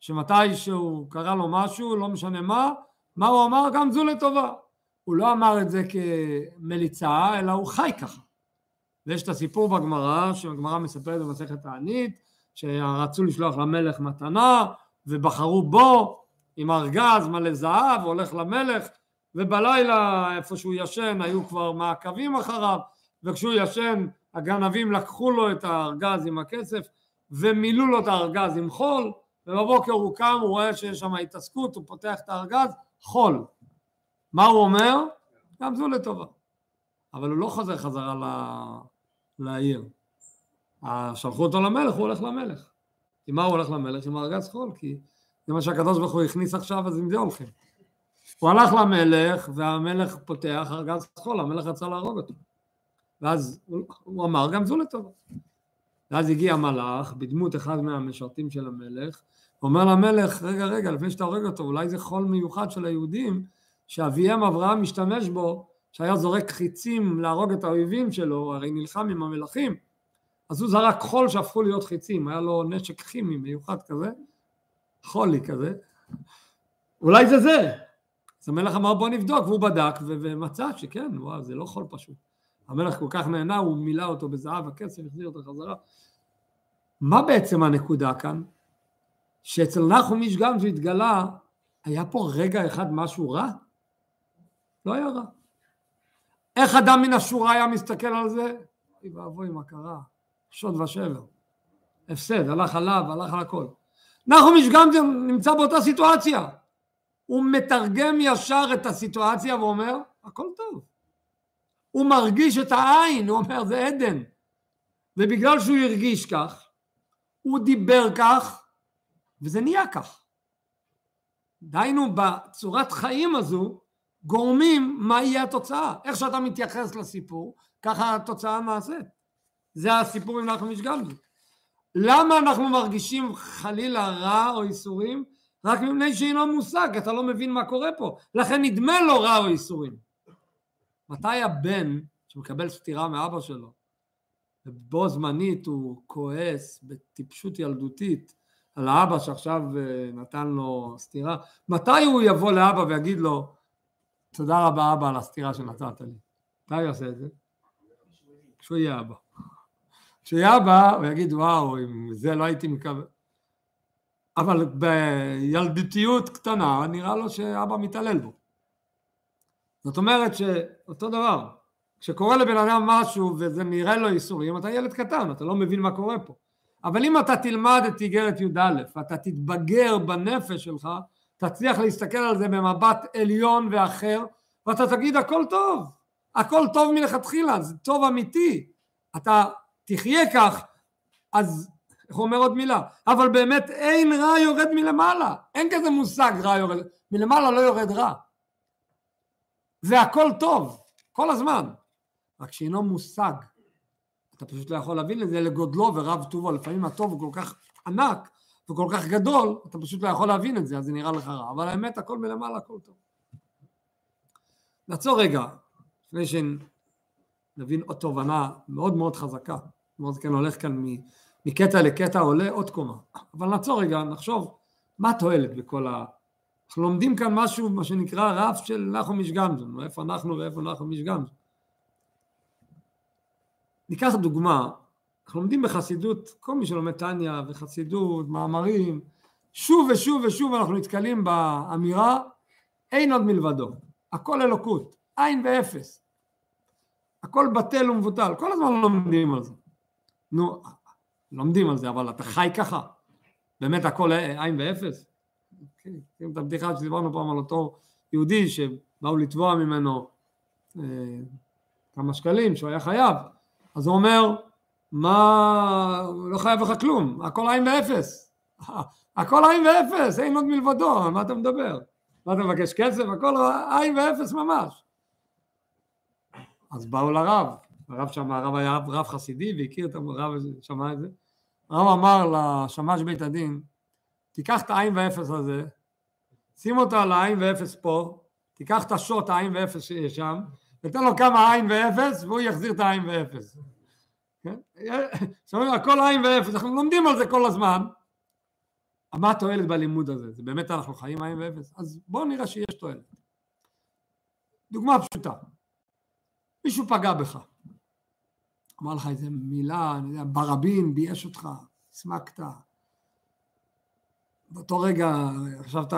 Speaker 1: שמתי שהוא קרא לו משהו, לא משנה מה, מה הוא אמר? גמזו לטובה. הוא לא אמר את זה כמליצה, אלא הוא חי ככה. ויש את הסיפור בגמרא, שהגמרא מספרת במסכת תענית, שרצו לשלוח למלך מתנה, ובחרו בו עם ארגז מלא זהב, הולך למלך, ובלילה איפה שהוא ישן היו כבר מעקבים אחריו, וכשהוא ישן הגנבים לקחו לו את הארגז עם הכסף ומילאו לו את הארגז עם חול, ובבוקר הוא קם, הוא רואה שיש שם התעסקות, הוא פותח את הארגז, חול. מה הוא אומר? גם זו לטובה. אבל הוא לא חוזר חזרה לעיר. שלחו אותו למלך, הוא הולך למלך. עם מה הוא הולך למלך? עם ארגז חול, כי זה מה שהקדוש ברוך הוא הכניס עכשיו, אז עם זה הולכים. הוא הלך למלך, והמלך פותח ארגז חול, המלך רצה להרוג אותו. ואז הוא, הוא אמר, גם זו לטובה. ואז הגיע מלאך, בדמות אחד מהמשרתים של המלך, אומר למלך, רגע, רגע, לפני שאתה הורג אותו, אולי זה חול מיוחד של היהודים, שאביהם אברהם משתמש בו, שהיה זורק חיצים להרוג את האויבים שלו, הרי נלחם עם המלכים, אז הוא זרק חול שהפכו להיות חיצים, היה לו נשק כימי מיוחד כזה, חולי כזה, אולי זה זה. אז המלך אמר בוא נבדוק, והוא בדק ומצא שכן, וואו, זה לא חול פשוט. המלך כל כך נהנה, הוא מילא אותו בזהב הכסף, החזיר אותו חזרה. מה בעצם הנקודה כאן? שאצל נחום איש גם שהתגלה, היה פה רגע אחד משהו רע? לא היה רע. איך אדם מן השורה היה מסתכל על זה? אוי ואבוי מה קרה, שוד ושבר. הפסד, הלך עליו, הלך על הכל. נחום איש גם נמצא באותה סיטואציה. הוא מתרגם ישר את הסיטואציה ואומר, הכל טוב. הוא מרגיש את העין, הוא אומר זה עדן. ובגלל שהוא הרגיש כך, הוא דיבר כך, וזה נהיה כך. דהיינו בצורת חיים הזו גורמים מה יהיה התוצאה. איך שאתה מתייחס לסיפור, ככה התוצאה נעשית. זה הסיפור עם נחמן משגלגי. למה אנחנו מרגישים חלילה רע או איסורים? רק מפני שאינו מושג, אתה לא מבין מה קורה פה. לכן נדמה לו רע או איסורים. מתי הבן שמקבל סטירה מאבא שלו, ובו זמנית הוא כועס בטיפשות ילדותית על האבא שעכשיו אה, נתן לו סטירה, מתי הוא יבוא לאבא ויגיד לו תודה רבה אבא על הסטירה שנתת לי? מתי יעשה את זה? כשהוא יהיה אבא. כשהוא יהיה אבא הוא יגיד וואו אם זה לא הייתי מקווה אבל בילדותיות קטנה נראה לו שאבא מתעלל בו זאת אומרת שאותו דבר, כשקורה לבן אדם משהו וזה נראה לו איסורים, אתה ילד קטן, אתה לא מבין מה קורה פה. אבל אם אתה תלמד את איגרת י"א, ואתה תתבגר בנפש שלך, תצליח להסתכל על זה במבט עליון ואחר, ואתה תגיד הכל טוב, הכל טוב מלכתחילה, זה טוב אמיתי. אתה תחיה כך, אז איך אומר עוד מילה? אבל באמת אין רע יורד מלמעלה, אין כזה מושג רע יורד, מלמעלה לא יורד רע. והכל טוב, כל הזמן, רק שאינו מושג. אתה פשוט לא יכול להבין את זה לגודלו ורב טובו, לפעמים הטוב הוא כל כך ענק וכל כך גדול, אתה פשוט לא יכול להבין את זה, אז זה נראה לך רע, אבל האמת הכל מלמעלה, הכל טוב. נעצור רגע, לפני שנבין עוד תובנה מאוד מאוד חזקה, מאוד כן הולך כאן מקטע לקטע עולה עוד קומה, אבל נעצור רגע, נחשוב מה התועלת בכל ה... אנחנו לומדים כאן משהו, מה שנקרא רף של נחום איש גמזון, איפה אנחנו ואיפה נחום איש גמזון. ניקח דוגמה, אנחנו לומדים בחסידות, כל מי שלומד טניה וחסידות, מאמרים, שוב ושוב ושוב אנחנו נתקלים באמירה אין עוד מלבדו, הכל אלוקות, עין ואפס, הכל בטל ומבוטל, כל הזמן לומדים על זה. נו, לומדים על זה, אבל אתה חי ככה, באמת הכל עין ואפס? כן, את הבדיחה שדיברנו פעם על אותו יהודי שבאו לתבוע ממנו אה, כמה שקלים שהוא היה חייב, אז הוא אומר, מה, לא חייב לך כלום, הכל עין ואפס, הכל עין ואפס, אין עוד מלבדו, מה אתה מדבר? מה אתה מבקש כסף? הכל עין ואפס ממש. אז באו לרב, הרב שם, הרב היה רב חסידי והכיר את הרב, שמע את זה, הרב אמר לשמש בית הדין, תיקח את העין ואפס הזה, שים אותו על העין ואפס פה, תיקח את השוט העין ואפס שיש שם, ניתן לו כמה עין ואפס והוא יחזיר את העין ואפס. כן? אומרת, הכל עין ואפס, אנחנו לומדים על זה כל הזמן. מה התועלת בלימוד הזה? זה באמת אנחנו חיים עין ואפס? אז בואו נראה שיש תועלת. דוגמה פשוטה, מישהו פגע בך, אמר לך איזה מילה, אני יודע, ברבים, בייש אותך, הסמקת, באותו רגע חשבת,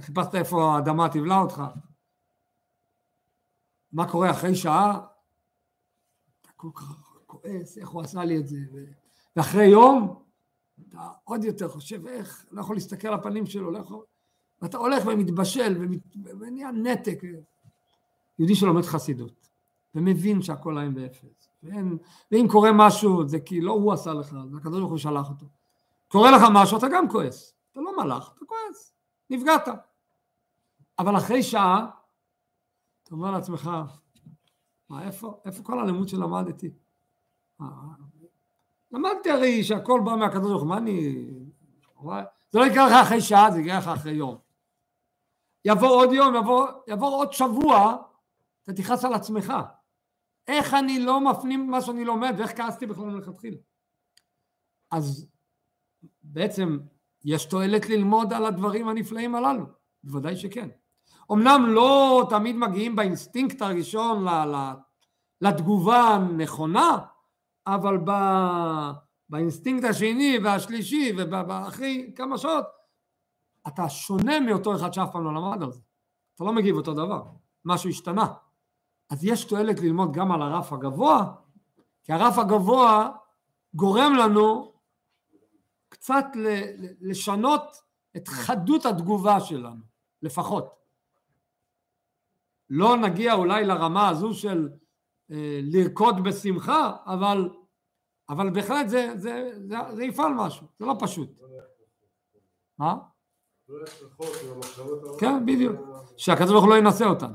Speaker 1: חיפשת איפה האדמה תבלע אותך, מה קורה אחרי שעה? אתה כל כך כועס, איך הוא עשה לי את זה, ואחרי יום אתה עוד יותר חושב איך, לא יכול להסתכל על הפנים שלו, לא יכול, ואתה הולך ומתבשל ונהיה נתק. יהודי שלומד חסידות ומבין שהכל עין ואפס, ואין, ואם קורה משהו זה כי לא הוא עשה לך, זה הקדוש ברוך הוא שלח אותו. קורה לך משהו אתה גם כועס, אתה לא מלאך, אתה כועס, נפגעת. אבל אחרי שעה אתה אומר לעצמך, מה איפה, איפה כל הלימוד שלמדתי? למדתי הרי שהכל בא מהקדוש ברוך הוא, מה אני... זה לא יקרה לך אחרי שעה, זה יקרה לך אחרי יום. יבוא עוד יום, יבוא, יבוא עוד שבוע, אתה תכעס על עצמך. איך אני לא מפנים מה שאני לומד, ואיך כעסתי בכלל מלכתחילה. אז בעצם יש תועלת ללמוד על הדברים הנפלאים הללו, בוודאי שכן. אמנם לא תמיד מגיעים באינסטינקט הראשון לתגובה הנכונה, אבל באינסטינקט השני והשלישי ואחרי כמה שעות אתה שונה מאותו אחד שאף פעם לא למד על זה. אתה לא מגיב אותו דבר, משהו השתנה. אז יש תועלת ללמוד גם על הרף הגבוה, כי הרף הגבוה גורם לנו קצת לשנות את חדות התגובה שלנו, לפחות. לא נגיע אולי לרמה הזו של לרקוד בשמחה, אבל, אבל בהחלט זה, זה, זה, זה יפעל משהו, זה לא פשוט. מה? כן, בדיוק. שהקדוש ברוך הוא לא ינסה אותנו.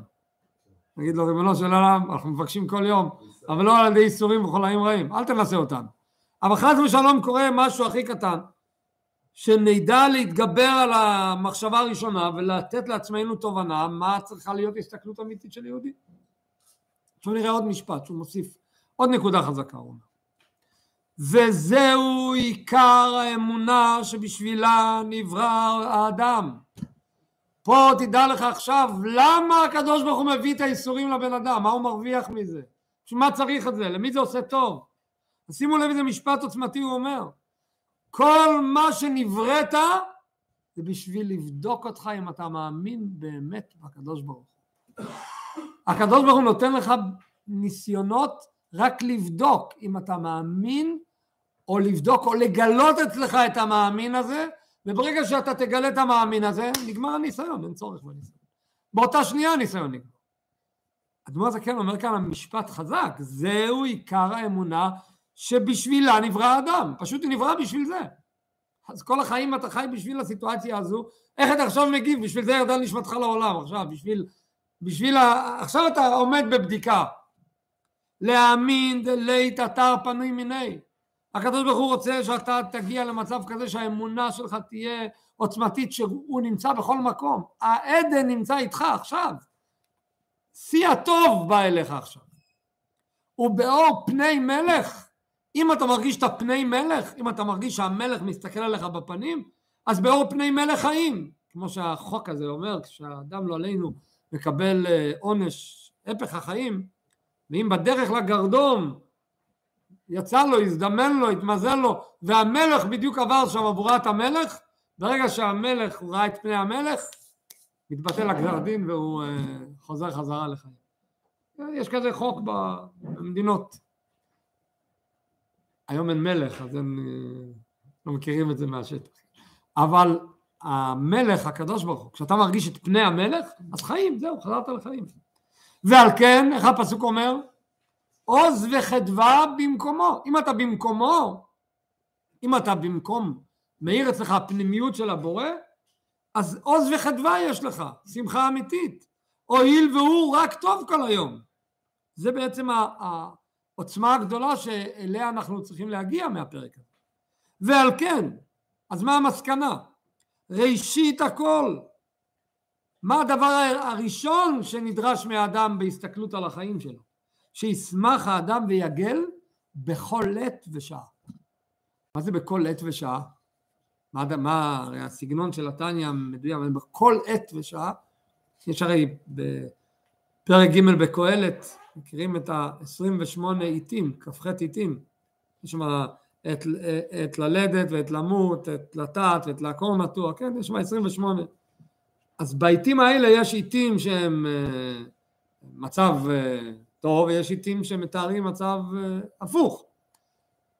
Speaker 1: נגיד לו, ריבונו של עולם, אנחנו מבקשים כל יום, אבל לא על ידי איסורים וחולאים רעים, אל תנסה אותנו. אבל חס ושלום קורה משהו הכי קטן, שנדע להתגבר על המחשבה הראשונה ולתת לעצמנו תובנה מה צריכה להיות הסתכלות אמיתית של יהודי. עכשיו נראה עוד משפט שהוא מוסיף עוד נקודה חזקה הוא אומר. וזהו עיקר האמונה שבשבילה נברא האדם. פה תדע לך עכשיו למה הקדוש ברוך הוא מביא את האיסורים לבן אדם מה הוא מרוויח מזה? בשביל מה צריך את זה? למי זה עושה טוב? שימו לב איזה משפט עוצמתי הוא אומר. כל מה שנבראת זה בשביל לבדוק אותך אם אתה מאמין באמת בקדוש ברוך הוא. הקדוש ברוך הוא נותן לך ניסיונות רק לבדוק אם אתה מאמין או לבדוק או לגלות אצלך את המאמין הזה וברגע שאתה תגלה את המאמין הזה נגמר הניסיון, אין צורך בניסיון. באותה שנייה הניסיון נגמר. אדמו"ר הזקן אומר כאן משפט חזק, זהו עיקר האמונה שבשבילה נברא האדם, פשוט הוא נברא בשביל זה. אז כל החיים אתה חי בשביל הסיטואציה הזו, איך אתה עכשיו מגיב, בשביל זה ירדה נשמתך לעולם עכשיו, בשביל, בשביל ה... עכשיו אתה עומד בבדיקה. להאמין דלית אתר פנוי מיני. הקדוש ברוך הוא רוצה שאתה תגיע למצב כזה שהאמונה שלך תהיה עוצמתית שהוא נמצא בכל מקום. העדן נמצא איתך עכשיו. שיא הטוב בא אליך עכשיו. ובאור פני מלך אם אתה מרגיש את הפני מלך, אם אתה מרגיש שהמלך מסתכל עליך בפנים, אז באור פני מלך חיים, כמו שהחוק הזה אומר, כשהאדם לא עלינו מקבל אה, עונש הפך החיים, ואם בדרך לגרדום יצא לו, הזדמן לו, התמזל לו, והמלך בדיוק עבר שם עבורת המלך, ברגע שהמלך ראה את פני המלך, מתבטל הגזר דין והוא אה, חוזר חזרה לחיים. יש כזה חוק במדינות. היום אין מלך, אז הם אה, לא מכירים את זה מהשטח. אבל המלך, הקדוש ברוך הוא, כשאתה מרגיש את פני המלך, אז חיים, זהו, חזרת לחיים. ועל כן, איך הפסוק אומר? עוז וחדווה במקומו. אם אתה במקומו, אם אתה במקום מאיר אצלך הפנימיות של הבורא, אז עוז וחדווה יש לך, שמחה אמיתית. הואיל והוא רק טוב כל היום. זה בעצם העוצמה הגדולה שאליה אנחנו צריכים להגיע מהפרק הזה. ועל כן, אז מה המסקנה? ראשית הכל, מה הדבר הראשון שנדרש מהאדם בהסתכלות על החיים שלו? שישמח האדם ויגל בכל עת ושעה. מה זה בכל עת ושעה? מה, מה הרי הסגנון של התניא מדויק, אבל בכל עת ושעה, יש הרי בפרק ג' בקהלת, מכירים את ה-28 עיתים, כ"ח עיתים, יש שם את, את ללדת ואת למות, את לטעת ואת לעקור נטוע, כן, יש שם 28. אז בעיתים האלה יש עיתים שהם אה, מצב אה, טוב, ויש עיתים שמתארים מצב אה, הפוך.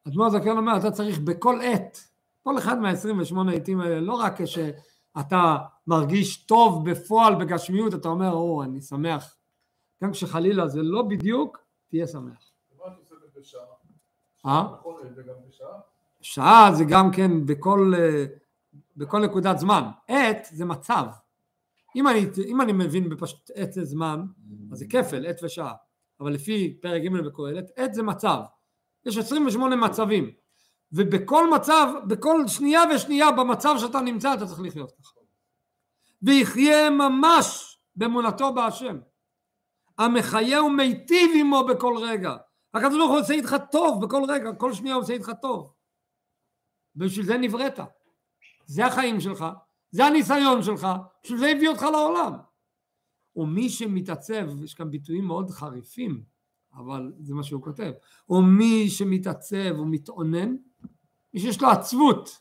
Speaker 1: אדמו"ר זקן אומר, אתה צריך בכל עת, כל אחד מה-28 עיתים האלה, לא רק כשאתה מרגיש טוב בפועל בגשמיות, אתה אומר, או, אני שמח. גם כשחלילה זה לא בדיוק, תהיה שמח.
Speaker 2: מה התוספת בשעה?
Speaker 1: אה?
Speaker 2: בשעה?
Speaker 1: שעה זה גם כן בכל, אה, בכל נקודת זמן. עת זה מצב. אם אני, אם אני מבין בפשט עת זה זמן, אז זה כפל, עת ושעה. אבל לפי פרק ג' בקהלת, עת זה מצב. יש 28 מצבים. ובכל מצב, בכל שנייה ושנייה במצב שאתה נמצא, אתה צריך לחיות ככה. ויחיה ממש באמונתו בהשם. המחיה ומיטיב עמו בכל רגע. הקדוש ברוך הוא עושה איתך טוב בכל רגע, כל שנייה הוא עושה איתך טוב. בשביל זה נבראת. זה החיים שלך, זה הניסיון שלך, בשביל זה הביא אותך לעולם. ומי שמתעצב, יש כאן ביטויים מאוד חריפים, אבל זה מה שהוא כותב, ומי שמתעצב ומתאונן, מי שיש לו עצבות,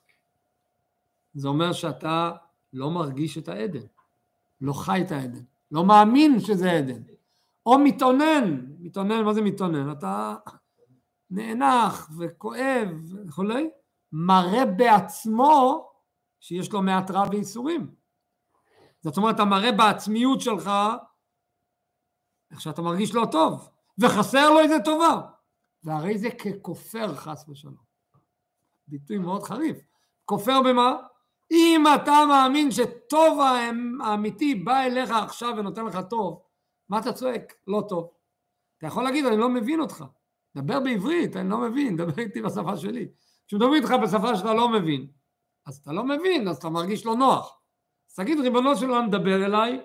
Speaker 1: זה אומר שאתה לא מרגיש את העדן, לא חי את העדן, לא מאמין שזה עדן, או מתאונן, מתאונן, מה זה מתאונן? אתה נאנח וכואב וכולי, מראה בעצמו שיש לו מעט רע וייסורים. זאת אומרת, אתה מראה בעצמיות שלך איך שאתה מרגיש לא טוב, וחסר לו איזה טובה. והרי זה ככופר חס ושלום. ביטוי מאוד חריף. כופר במה? אם אתה מאמין שטוב האמיתי בא אליך עכשיו ונותן לך טוב, מה אתה צועק? לא טוב. אתה יכול להגיד, אני לא מבין אותך. דבר בעברית, אני לא מבין, דבר איתי בשפה שלי. כשמדברים איתך בשפה שאתה לא מבין, אז אתה לא מבין, אז אתה מרגיש לא נוח. אז תגיד, ריבונו של עולם, דבר אליי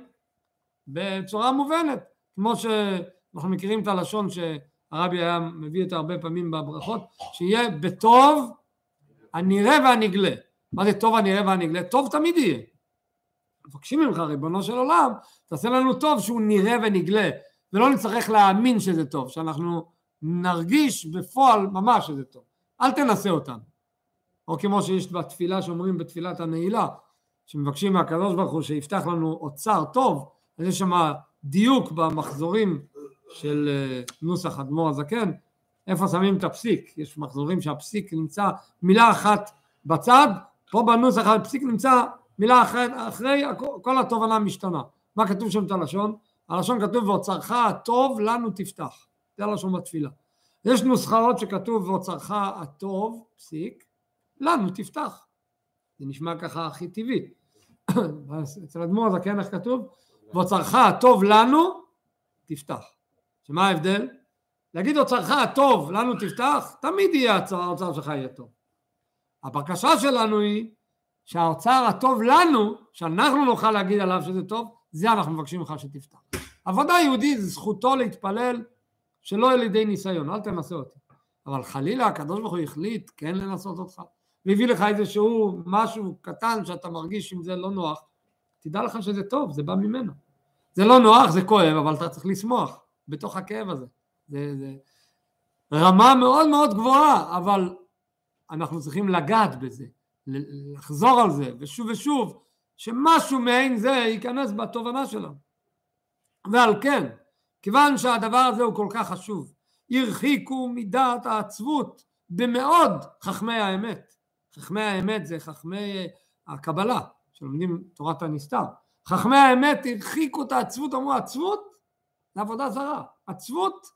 Speaker 1: בצורה מובנת, כמו שאנחנו מכירים את הלשון שהרבי היה מביא אותה הרבה פעמים בברכות, שיהיה בטוב הנראה והנגלה. מה זה טוב הנראה והנגלה? טוב תמיד יהיה. מבקשים ממך, ריבונו של עולם, תעשה לנו טוב שהוא נראה ונגלה, ולא נצטרך להאמין שזה טוב, שאנחנו נרגיש בפועל ממש שזה טוב. אל תנסה אותנו. או כמו שיש בתפילה שאומרים בתפילת הנעילה, שמבקשים מהקדוש ברוך הוא שיפתח לנו אוצר טוב, אז יש שם דיוק במחזורים של אה, נוסח אדמו"ר הזקן, איפה שמים את הפסיק, יש מחזורים שהפסיק נמצא מילה אחת בצד, פה בנוסח הפסיק נמצא מילה אחרת, אחרי כל התובנה משתנה. מה כתוב שם את הלשון? הלשון כתוב ואוצרך הטוב לנו תפתח, זה הלשון בתפילה. יש נוסחאות שכתוב ואוצרך הטוב, פסיק, לנו תפתח. זה נשמע ככה הכי טבעי. אצל אדמו"ר הזקן איך כתוב? ואוצרך הטוב לנו תפתח. שמה ההבדל? להגיד אוצרך הטוב לנו תפתח, תמיד יהיה האוצר שלך יהיה טוב. הבקשה שלנו היא שהאוצר הטוב לנו, שאנחנו נוכל להגיד עליו שזה טוב, זה אנחנו מבקשים ממך שתפתח. עבודה יהודית זה זכותו להתפלל שלא על ידי ניסיון, אל תנסה אותי. אבל חלילה הקדוש ברוך הוא החליט כן לנסות אותך, והביא לך איזשהו משהו קטן שאתה מרגיש עם זה לא נוח, תדע לך שזה טוב, זה בא ממנו. זה לא נוח, זה כואב, אבל אתה צריך לשמוח בתוך הכאב הזה. זה, זה רמה מאוד מאוד גבוהה, אבל אנחנו צריכים לגעת בזה, לחזור על זה, ושוב ושוב, שמשהו מעין זה ייכנס בתובנה שלנו. ועל כן, כיוון שהדבר הזה הוא כל כך חשוב, הרחיקו מדעת העצבות במאוד חכמי האמת. חכמי האמת זה חכמי הקבלה, שלומדים תורת הנסתר. חכמי האמת הרחיקו את העצבות, אמרו עצבות זה עבודה זרה. עצבות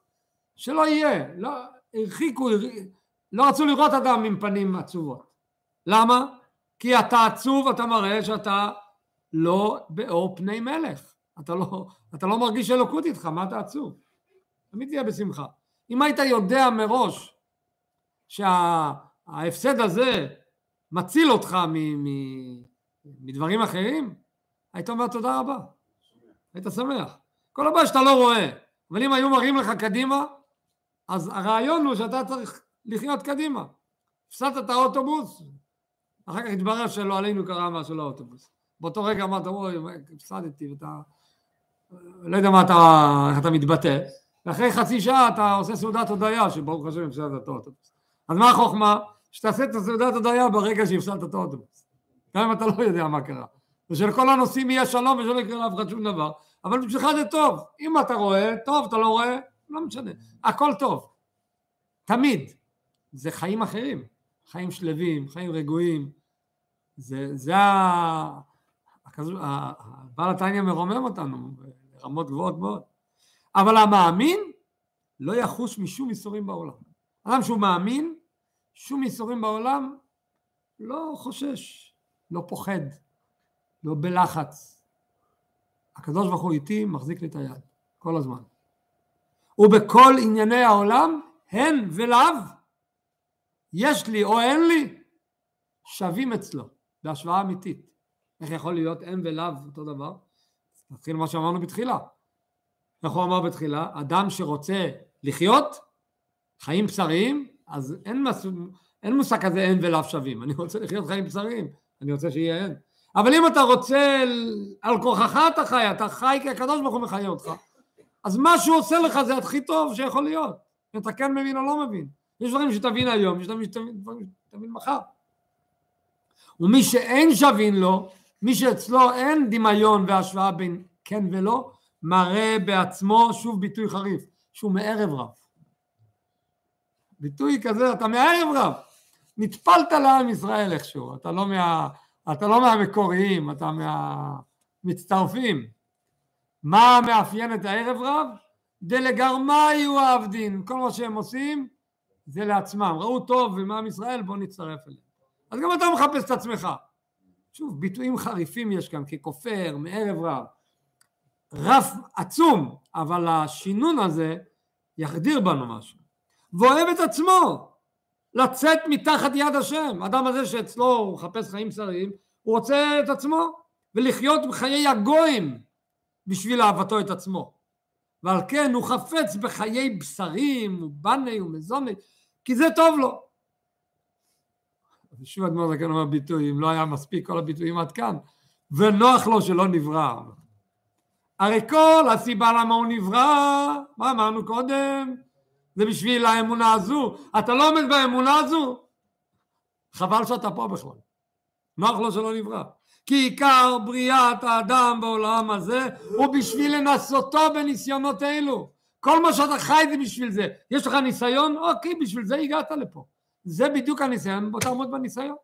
Speaker 1: שלא יהיה, לא, הרחיקו, לא רצו לראות אדם עם פנים עצובות. למה? כי אתה עצוב, אתה מראה שאתה לא באור פני מלך. אתה לא, אתה לא מרגיש אלוקות איתך, מה אתה עצוב? תמיד תהיה בשמחה. אם היית יודע מראש שההפסד הזה מציל אותך מ, מ, מדברים אחרים, היית אומר תודה רבה. היית שמח. כל הבעיה שאתה לא רואה, אבל אם היו מראים לך קדימה, אז הרעיון הוא שאתה צריך לחיות קדימה. הפסדת את האוטובוס, אחר כך התברר שלא עלינו קרה משהו לאוטובוס. באותו רגע אמרת, אוי, הפסדתי, ואתה... לא יודע מה אתה, איך אתה מתבטא, ואחרי חצי שעה אתה עושה סעודת הודיה, שברוך השם הפסדת את האוטובוס. אז מה החוכמה? שתעשה את הסעודת הודיה ברגע שהפסדת את האוטובוס. גם אם אתה לא יודע מה קרה. ושלכל הנוסעים יהיה שלום ושלא יקרה לאף אחד שום דבר, אבל בשבילך זה טוב. אם אתה רואה, טוב, אתה לא רואה, לא משנה. הכל טוב. תמיד. זה חיים אחרים. חיים שלווים, חיים רגועים. זה, זה ה... בעל התניא מרומם אותנו ברמות גבוהות מאוד. אבל המאמין לא יחוש משום ייסורים בעולם. אדם שהוא מאמין, שום ייסורים בעולם לא חושש, לא פוחד, לא בלחץ. הקדוש ברוך הוא איתי, מחזיק לי את היד, כל הזמן. ובכל ענייני העולם, הן ולאו, יש לי או אין לי, שווים אצלו, בהשוואה אמיתית. איך יכול להיות אין ולאו אותו דבר? נתחיל מה שאמרנו בתחילה. איך הוא אמר בתחילה? אדם שרוצה לחיות, חיים בשריים, אז אין, מס... אין מושג כזה אין ולאו שווים. אני רוצה לחיות חיים בשריים, אני רוצה שיהיה אין. אבל אם אתה רוצה, על כורחך אתה חי, אתה חי כי הקדוש ברוך הוא מחיה אותך. אז מה שהוא עושה לך זה הכי טוב שיכול להיות. אם אתה כן מבין או לא מבין. יש דברים שתבין היום, יש דברים שתבין מחר. ומי שאין שווין לו, מי שאצלו אין דמיון והשוואה בין כן ולא, מראה בעצמו, שוב ביטוי חריף, שהוא מערב רב. ביטוי כזה, אתה מערב רב. נטפלת לעם ישראל איכשהו, אתה לא, מה, אתה לא מהמקוריים, אתה מהמצטרפים. מה מאפיין את הערב רב? דלגרמאי העבדין, כל מה שהם עושים זה לעצמם, ראו טוב עם עם ישראל בואו נצטרף אליהם. אז גם אתה מחפש את עצמך. שוב, ביטויים חריפים יש כאן, ככופר, מערב רב. רף עצום, אבל השינון הזה יחדיר בנו משהו. ואוהב את עצמו, לצאת מתחת יד השם. האדם הזה שאצלו הוא מחפש חיים שריים, הוא רוצה את עצמו, ולחיות בחיי הגויים בשביל אהבתו את עצמו. ועל כן הוא חפץ בחיי בשרים ובני ומזוני, כי זה טוב לו. שוב אדמו"ר זקן אומר ביטוי, אם לא היה מספיק כל הביטויים עד כאן, ונוח לו שלא נברא. הרי כל הסיבה למה הוא נברא, מה אמרנו קודם? זה בשביל האמונה הזו. אתה לא עומד באמונה הזו? חבל שאתה פה בכלל. נוח לו שלא נברא. כי עיקר בריאת האדם בעולם הזה הוא בשביל לנסותו בניסיונות אלו. כל מה שאתה חי זה בשביל זה. יש לך ניסיון? אוקיי, בשביל זה הגעת לפה. זה בדיוק הניסיון, בוא תעמוד בניסיון.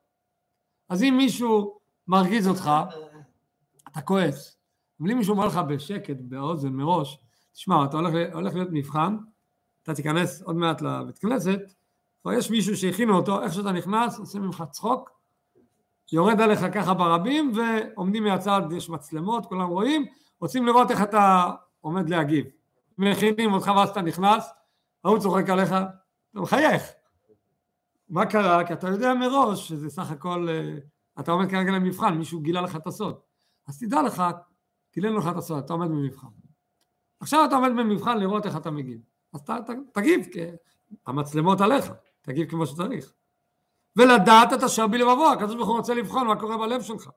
Speaker 1: אז אם מישהו מרגיז אותך, אתה כועס. אבל אם מישהו אומר לך בשקט, באוזן, מראש, תשמע, אתה הולך, הולך להיות מבחן, אתה תיכנס עוד מעט לבית כנסת, כבר יש מישהו שהכינו אותו, איך שאתה נכנס, עושה ממך צחוק, יורד עליך ככה ברבים, ועומדים מהצד, יש מצלמות, כולם רואים, רוצים לראות איך אתה עומד להגיב. מכינים אותך ואז אתה נכנס, ההוא צוחק עליך, אתה מחייך. מה קרה? כי אתה יודע מראש שזה סך הכל, אה, אתה עומד כרגע למבחן, מישהו גילה לך את הסוד. אז תדע לך, גילינו לך את הסוד, אתה עומד במבחן. עכשיו אתה עומד במבחן לראות איך אתה מגיב. אז ת, ת, תגיב, כי המצלמות עליך, תגיב כמו שצריך. ולדעת את אשר בלבבו, הקדוש ברוך הוא רוצה לבחון מה קורה בלב שלך.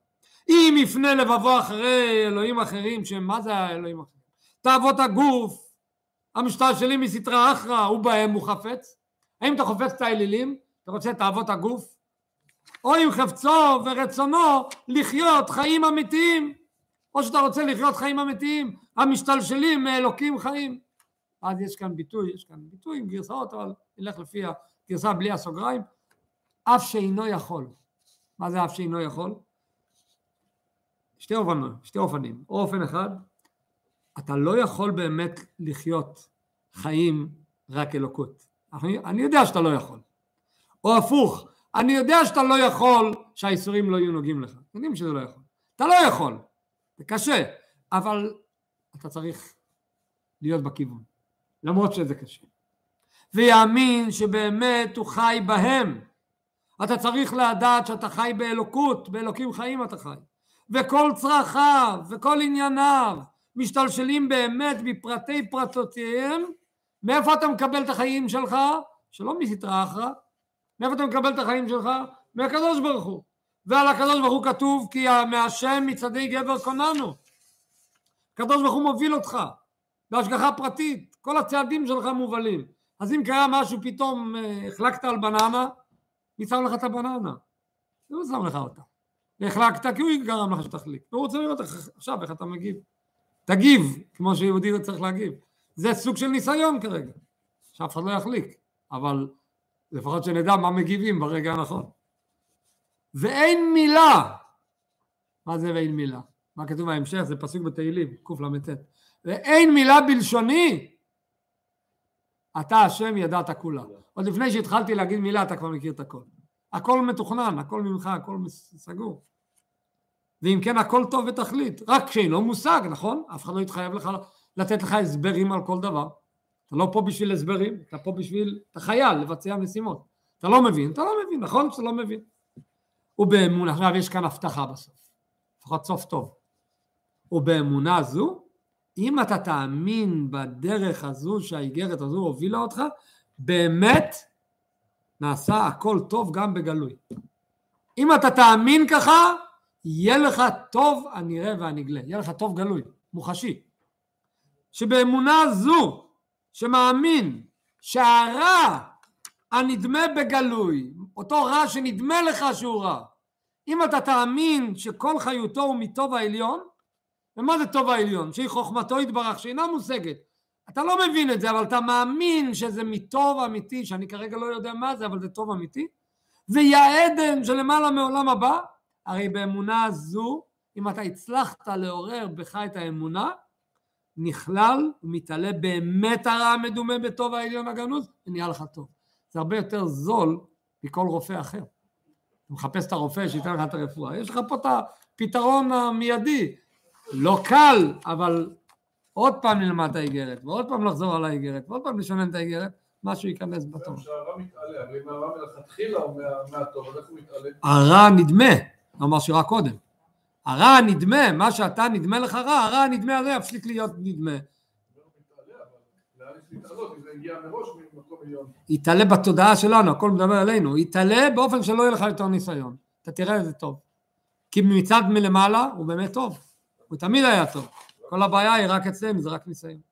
Speaker 1: אם יפנה לבבו אחרי אלוהים אחרים, שהם מה זה האלוהים אחרים? תאוות הגוף, המשתלשלים מסתרא אחרא, ובהם הוא חפץ. האם אתה חופץ את האלילים? אתה רוצה תאוות הגוף? או עם חפצו ורצונו לחיות חיים אמיתיים, או שאתה רוצה לחיות חיים אמיתיים, המשתלשלים מאלוקים חיים. אז יש כאן ביטוי, יש כאן ביטוי עם גרסאות, אבל נלך לפי הגרסה בלי הסוגריים. אף שאינו יכול. מה זה אף שאינו יכול? שתי אופנים, שתי אופנים. או אופן אחד, אתה לא יכול באמת לחיות חיים רק אלוקות. אני, אני יודע שאתה לא יכול. או הפוך, אני יודע שאתה לא יכול שהאיסורים לא יהיו נוגעים לך. יודעים שזה לא יכול. אתה לא יכול. זה קשה, אבל אתה צריך להיות בכיוון. למרות שזה קשה. ויאמין שבאמת הוא חי בהם. אתה צריך לדעת שאתה חי באלוקות, באלוקים חיים אתה חי. וכל צרכיו וכל ענייניו משתלשלים באמת בפרטי פרטותיהם, מאיפה אתה מקבל את החיים שלך? שלא מסתרא אחרא, מאיפה אתה מקבל את החיים שלך? מהקדוש ברוך הוא. ועל הקדוש ברוך הוא כתוב כי מהשם מצעדי גבר קוננו. הקדוש ברוך הוא מוביל אותך בהשגחה פרטית, כל הצעדים שלך מובלים. אז אם קרה משהו פתאום אה, החלקת על בננה, מי שם לך את הבננה? הוא שם לך אותה. והחלקת כי הוא גרם לך שתחליק. והוא רוצה לראות עכשיו איך אתה מגיב. תגיב כמו שיהודי צריך להגיב. זה סוג של ניסיון כרגע, שאף אחד לא יחליק, אבל לפחות שנדע מה מגיבים ברגע הנכון. ואין מילה. מה זה ואין מילה? מה כתוב בהמשך? זה פסוק בתהילים, קל"ט. ואין מילה בלשוני, אתה השם ידעת כולה. עוד לפני שהתחלתי להגיד מילה אתה כבר מכיר את הכל. הכל מתוכנן, הכל ממך, הכל סגור. ואם כן הכל טוב ותכלית, רק כשאינו מושג, נכון? אף אחד לא יתחייב לך לתת לך הסברים על כל דבר. אתה לא פה בשביל הסברים, אתה פה בשביל, אתה חייל לבצע משימות. אתה לא מבין, אתה לא מבין, נכון שאתה לא מבין. ובאמונה, עכשיו יש כאן הבטחה בסוף, לפחות סוף טוב. ובאמונה זו, אם אתה תאמין בדרך הזו שהאיגרת הזו הובילה אותך, באמת נעשה הכל טוב גם בגלוי. אם אתה תאמין ככה, יהיה לך טוב הנראה והנגלה, יהיה לך טוב גלוי, מוחשי. שבאמונה זו, שמאמין שהרע הנדמה בגלוי, אותו רע שנדמה לך שהוא רע, אם אתה תאמין שכל חיותו הוא מטוב העליון, ומה זה טוב העליון? שהיא חוכמתו יתברך, שאינה מושגת. אתה לא מבין את זה, אבל אתה מאמין שזה מטוב אמיתי, שאני כרגע לא יודע מה זה, אבל זה טוב אמיתי. והיא העדן שלמעלה מעולם הבא, הרי באמונה זו, אם אתה הצלחת לעורר בך את האמונה, נכלל ומתעלה באמת הרע המדומה בטוב העליון הגנוז, ונהיה לך טוב. זה הרבה יותר זול מכל רופא אחר. אתה מחפש את הרופא שייתן לך את הרפואה. יש לך פה את הפתרון המיידי. לא קל, אבל עוד פעם נלמד את האיגרת, ועוד פעם לחזור על האיגרת, ועוד פעם לשנן את האיגרת, משהו ייכנס בתור.
Speaker 2: שהרע מתעלה, אבל אם הרע מלכתחילה הוא מהטוב, איך הוא מתעלה?
Speaker 1: הרע נדמה, אמר שרק קודם. הרע הנדמה, מה שאתה נדמה לך רע, הרע הנדמה הזה יפסיק להיות נדמה.
Speaker 2: לא זה.
Speaker 1: יתעלה בתודעה שלנו, הכל מדבר עלינו, יתעלה באופן שלא יהיה לך יותר ניסיון. אתה תראה את זה טוב. כי מצד מלמעלה הוא באמת טוב, הוא תמיד היה טוב. כל הבעיה היא רק אצלנו, זה רק ניסיון.